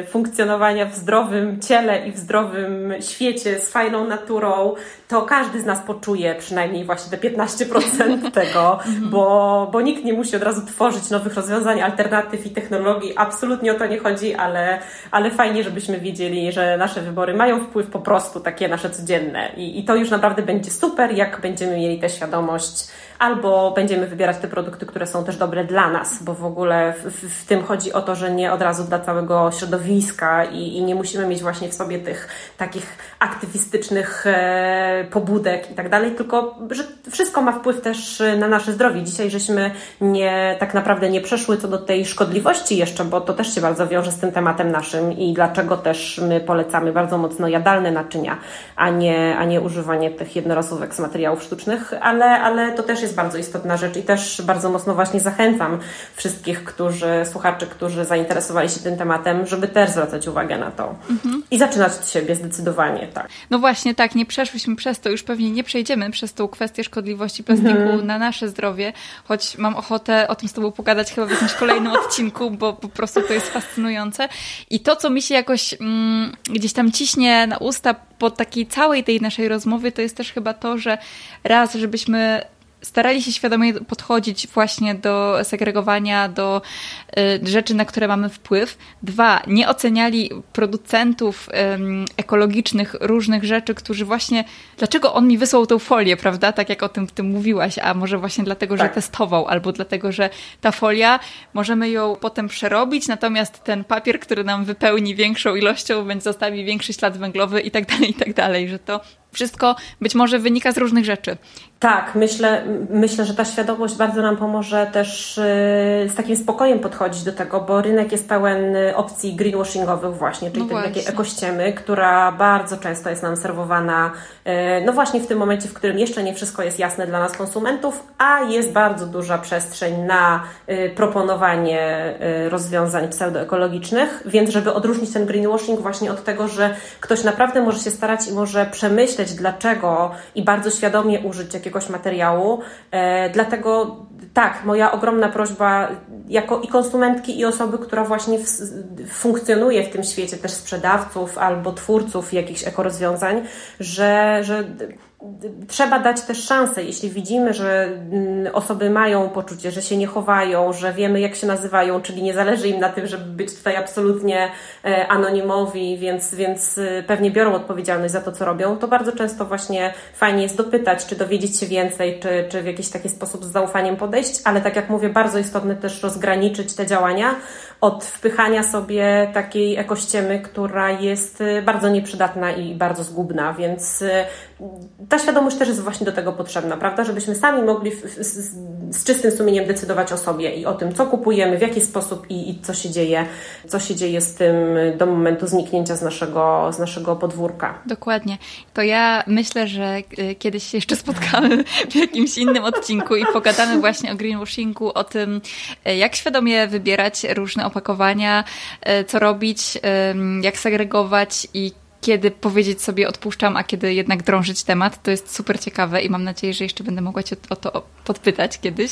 funkcjonowania w zdrowym ciele i w zdrowym świecie z fajną naturą, to każdy z nas poczuje przynajmniej właśnie te 15% tego, mhm. bo, bo nikt nie musi od razu tworzyć nowych rozwiązań, alternatyw i technologii. Absolutnie o to nie chodzi, ale, ale fajnie, żebyśmy wiedzieli, że nasze wybory mają wpływ po prostu takie nasze codzienne. I, i to już naprawdę będzie super, jak będziemy mieli tę świadomość albo będziemy wybierać te produkty, które są też dobre dla nas, bo w ogóle w, w, w tym chodzi o to, że nie od razu dla całego środowiska i, i nie musimy mieć właśnie w sobie tych takich aktywistycznych e, pobudek i tak dalej, tylko że wszystko ma wpływ też na nasze zdrowie. Dzisiaj żeśmy nie, tak naprawdę nie przeszły co do tej szkodliwości jeszcze, bo to też się bardzo wiąże z tym tematem naszym i dlaczego też my polecamy bardzo mocno jadalne naczynia, a nie, a nie używanie tych jednorazówek z materiałów sztucznych, ale, ale to też jest bardzo istotna rzecz i też bardzo mocno właśnie zachęcam wszystkich, którzy, słuchaczy, którzy zainteresowali się tym tematem, żeby też zwracać uwagę na to. Mhm. I zaczynać od siebie zdecydowanie, tak. No właśnie, tak, nie przeszłyśmy przez to, już pewnie nie przejdziemy przez tą kwestię szkodliwości plastiku mhm. na nasze zdrowie, choć mam ochotę o tym z Tobą pogadać chyba w jakimś kolejnym odcinku, bo po prostu to jest fascynujące. I to, co mi się jakoś mm, gdzieś tam ciśnie na usta po takiej całej tej naszej rozmowie, to jest też chyba to, że raz, żebyśmy starali się świadomie podchodzić właśnie do segregowania, do y, rzeczy, na które mamy wpływ. Dwa, nie oceniali producentów ekologicznych różnych rzeczy, którzy właśnie, dlaczego on mi wysłał tą folię, prawda? Tak jak o tym w tym mówiłaś, a może właśnie dlatego, tak. że testował, albo dlatego, że ta folia, możemy ją potem przerobić, natomiast ten papier, który nam wypełni większą ilością, będzie zostawi większy ślad węglowy i tak dalej, i tak dalej, że to wszystko być może wynika z różnych rzeczy. Tak, myślę, myślę, że ta świadomość bardzo nam pomoże też y, z takim spokojem podchodzić do tego, bo rynek jest pełen opcji greenwashingowych właśnie, czyli no tej takiej ekościemy, która bardzo często jest nam serwowana y, no właśnie w tym momencie, w którym jeszcze nie wszystko jest jasne dla nas konsumentów, a jest bardzo duża przestrzeń na y, proponowanie rozwiązań pseudoekologicznych, więc żeby odróżnić ten greenwashing właśnie od tego, że ktoś naprawdę może się starać i może przemyśleć dlaczego i bardzo świadomie użyć jakiegoś jakiegoś materiału. E, dlatego tak, moja ogromna prośba jako i konsumentki, i osoby, która właśnie w, funkcjonuje w tym świecie, też sprzedawców albo twórców jakichś ekorozwiązań, że, że trzeba dać też szansę, jeśli widzimy, że mm, osoby mają poczucie, że się nie chowają, że wiemy jak się nazywają, czyli nie zależy im na tym, żeby być tutaj absolutnie e, anonimowi, więc, więc e, pewnie biorą odpowiedzialność za to, co robią, to bardzo często właśnie fajnie jest dopytać, czy dowiedzieć się więcej, czy, czy w jakiś taki sposób z zaufaniem podejść, ale tak jak mówię, bardzo istotne też rozgraniczyć te działania od wpychania sobie takiej ekościemy, która jest e, bardzo nieprzydatna i bardzo zgubna, więc ta świadomość też jest właśnie do tego potrzebna, prawda? Żebyśmy sami mogli z, z, czystym sumieniem decydować o sobie i o tym, co kupujemy, w jaki sposób i, i, co się dzieje, co się dzieje z tym do momentu zniknięcia z naszego, z naszego podwórka. Dokładnie. To ja myślę, że y, kiedyś się jeszcze spotkamy w jakimś innym odcinku i pogadamy właśnie o greenwashingu, o tym, y, jak świadomie wybierać różne opakowania, y, co robić, jak segregować i kiedy powiedzieć sobie odpuszczam, a kiedy jednak drążyć temat. To jest super ciekawe i mam nadzieję, że jeszcze będę mogła Cię o to podpytać kiedyś.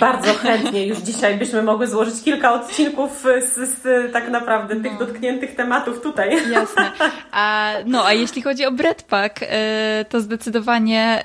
Bardzo chętnie. Już dzisiaj byśmy mogły złożyć kilka odcinków z, z tak naprawdę tych no. dotkniętych tematów tutaj. Jasne. A, no, a jeśli chodzi o Breadpack, e, to zdecydowanie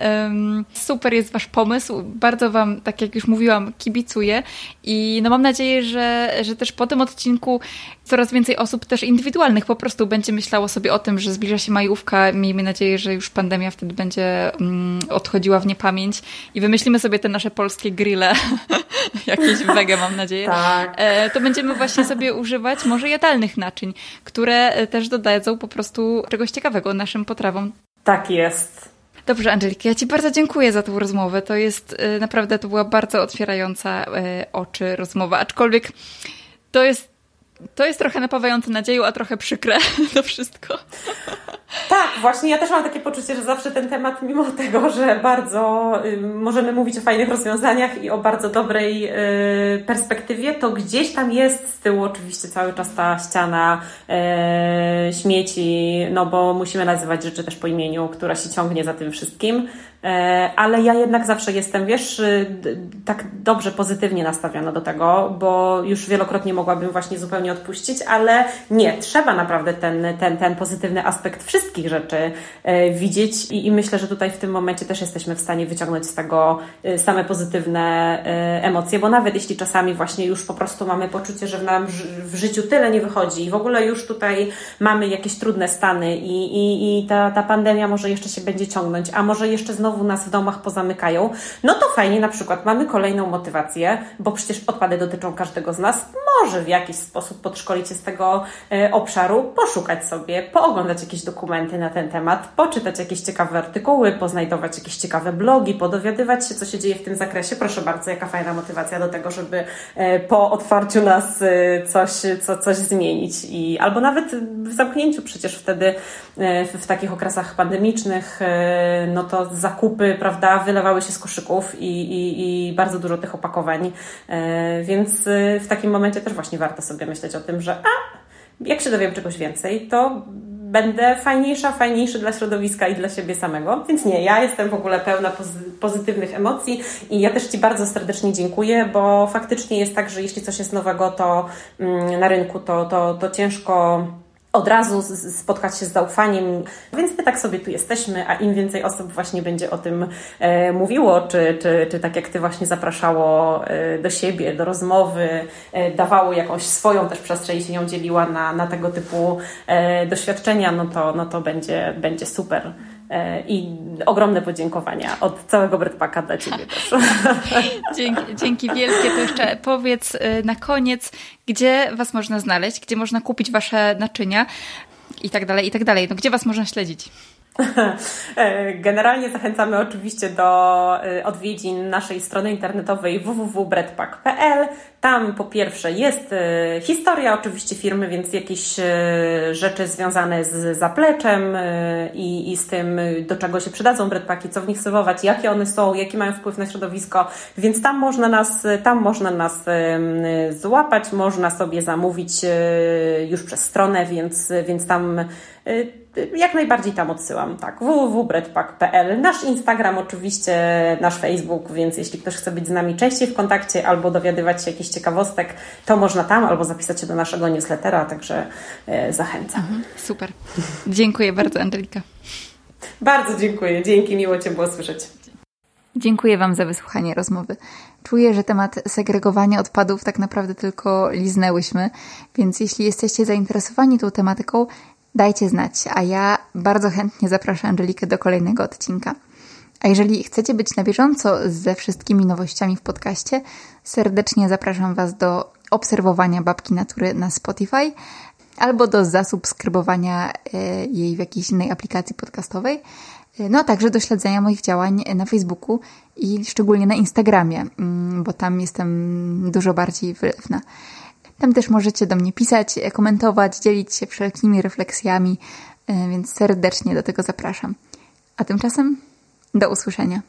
super jest Wasz pomysł. Bardzo Wam, tak jak już mówiłam, kibicuję i no mam nadzieję, że, że też po tym odcinku coraz więcej osób też indywidualnych po prostu będzie myślało sobie o tym, że zbliża się majówka. Miejmy nadzieję, że już pandemia wtedy będzie mm, odchodziła w niepamięć i wymyślimy sobie te nasze polskie grille, jakieś wege mam nadzieję. Tak. E, to będziemy właśnie sobie używać może jadalnych naczyń, które e, też dodadzą po prostu czegoś ciekawego naszym potrawom. Tak jest. Dobrze, Angelika, ja Ci bardzo dziękuję za tą rozmowę. To jest e, naprawdę, to była bardzo otwierająca oczy rozmowa, aczkolwiek to jest to jest trochę napawające nadzieją, a trochę przykre to wszystko. Tak, właśnie ja też mam takie poczucie, że zawsze ten temat, mimo tego, że bardzo y, możemy mówić o fajnych rozwiązaniach i o bardzo dobrej y, perspektywie, to gdzieś tam jest z tyłu oczywiście cały czas ta ściana y, śmieci, no bo musimy nazywać rzeczy też po imieniu, która się ciągnie za tym wszystkim. E, ale ja jednak zawsze jestem, wiesz, y, tak dobrze pozytywnie nastawiona do tego, bo już wielokrotnie mogłabym właśnie zupełnie odpuścić, ale nie, trzeba naprawdę ten, ten, ten pozytywny aspekt wszystkich rzeczy e, widzieć i, i myślę, że tutaj w tym momencie też jesteśmy w stanie wyciągnąć z tego y, same pozytywne e, emocje, bo nawet jeśli czasami właśnie już po prostu mamy poczucie, że nam w życiu tyle nie wychodzi i w ogóle już tutaj mamy jakieś trudne stany i, i, i ta, ta pandemia może jeszcze się będzie ciągnąć, a może jeszcze znowu nas w domach pozamykają, no to fajnie na przykład mamy kolejną motywację, bo przecież odpady dotyczą każdego z nas, może w jakiś sposób podszkolić się z tego e, obszaru, poszukać sobie, pooglądać jakieś dokumenty na ten temat, poczytać jakieś ciekawe artykuły, poznajdować jakieś ciekawe blogi, podowiadywać się, co się dzieje w tym zakresie. Proszę bardzo, jaka fajna motywacja do tego, żeby e, po otwarciu nas e, coś, co, coś zmienić. I, albo nawet w zamknięciu przecież wtedy w, w takich okresach pandemicznych, no to zakupy, prawda, wylewały się z koszyków i, i, i bardzo dużo tych opakowań. Więc w takim momencie też właśnie warto sobie myśleć o tym, że a, jak się dowiem czegoś więcej, to będę fajniejsza, fajniejszy dla środowiska i dla siebie samego. Więc nie, ja jestem w ogóle pełna pozytywnych emocji i ja też Ci bardzo serdecznie dziękuję, bo faktycznie jest tak, że jeśli coś jest nowego, to mm, na rynku, to, to, to ciężko od razu spotkać się z zaufaniem. Więc my tak sobie tu jesteśmy, a im więcej osób właśnie będzie o tym e, mówiło, czy, czy, czy tak jak Ty właśnie zapraszało e, do siebie, do rozmowy, e, dawało jakąś swoją też przestrzeń i się nią dzieliła na, na tego typu e, doświadczenia, no to, no to będzie, będzie super. E, I ogromne podziękowania od całego Bredpaka dla Ciebie też. Dzięki, dzięki wielkie. To jeszcze powiedz e, na koniec, gdzie Was można znaleźć, gdzie można kupić Wasze naczynia i tak dalej, i tak dalej. No, gdzie Was można śledzić? E, generalnie zachęcamy oczywiście do odwiedzin naszej strony internetowej www.bredpak.pl. Tam po pierwsze jest e, historia oczywiście firmy, więc jakieś e, rzeczy związane z zapleczem e, i, i z tym, do czego się przydadzą breadpacki, co w nich serwować, jakie one są, jaki mają wpływ na środowisko, więc tam można nas, tam można nas złapać, można sobie zamówić już przez stronę, więc, więc tam jak najbardziej tam odsyłam, tak, www.breadpack.pl, nasz Instagram oczywiście, nasz Facebook, więc jeśli ktoś chce być z nami częściej w kontakcie albo dowiadywać się jakichś ciekawostek, to można tam albo zapisać się do naszego newslettera, także e, zachęcam. Mhm, super. Dziękuję bardzo, Angelika. Bardzo dziękuję. Dzięki, miło Cię było słyszeć. Dziękuję Wam za wysłuchanie rozmowy. Czuję, że temat segregowania odpadów tak naprawdę tylko liznęłyśmy, więc jeśli jesteście zainteresowani tą tematyką, dajcie znać, a ja bardzo chętnie zapraszam Angelikę do kolejnego odcinka. A jeżeli chcecie być na bieżąco ze wszystkimi nowościami w podcaście, serdecznie zapraszam Was do obserwowania Babki Natury na Spotify albo do zasubskrybowania e, jej w jakiejś innej aplikacji podcastowej. E, no a także do śledzenia moich działań na Facebooku i szczególnie na Instagramie, mm, bo tam jestem dużo bardziej wylewna. Tam też możecie do mnie pisać, komentować, dzielić się wszelkimi refleksjami, e, więc serdecznie do tego zapraszam. A tymczasem do usłyszenia.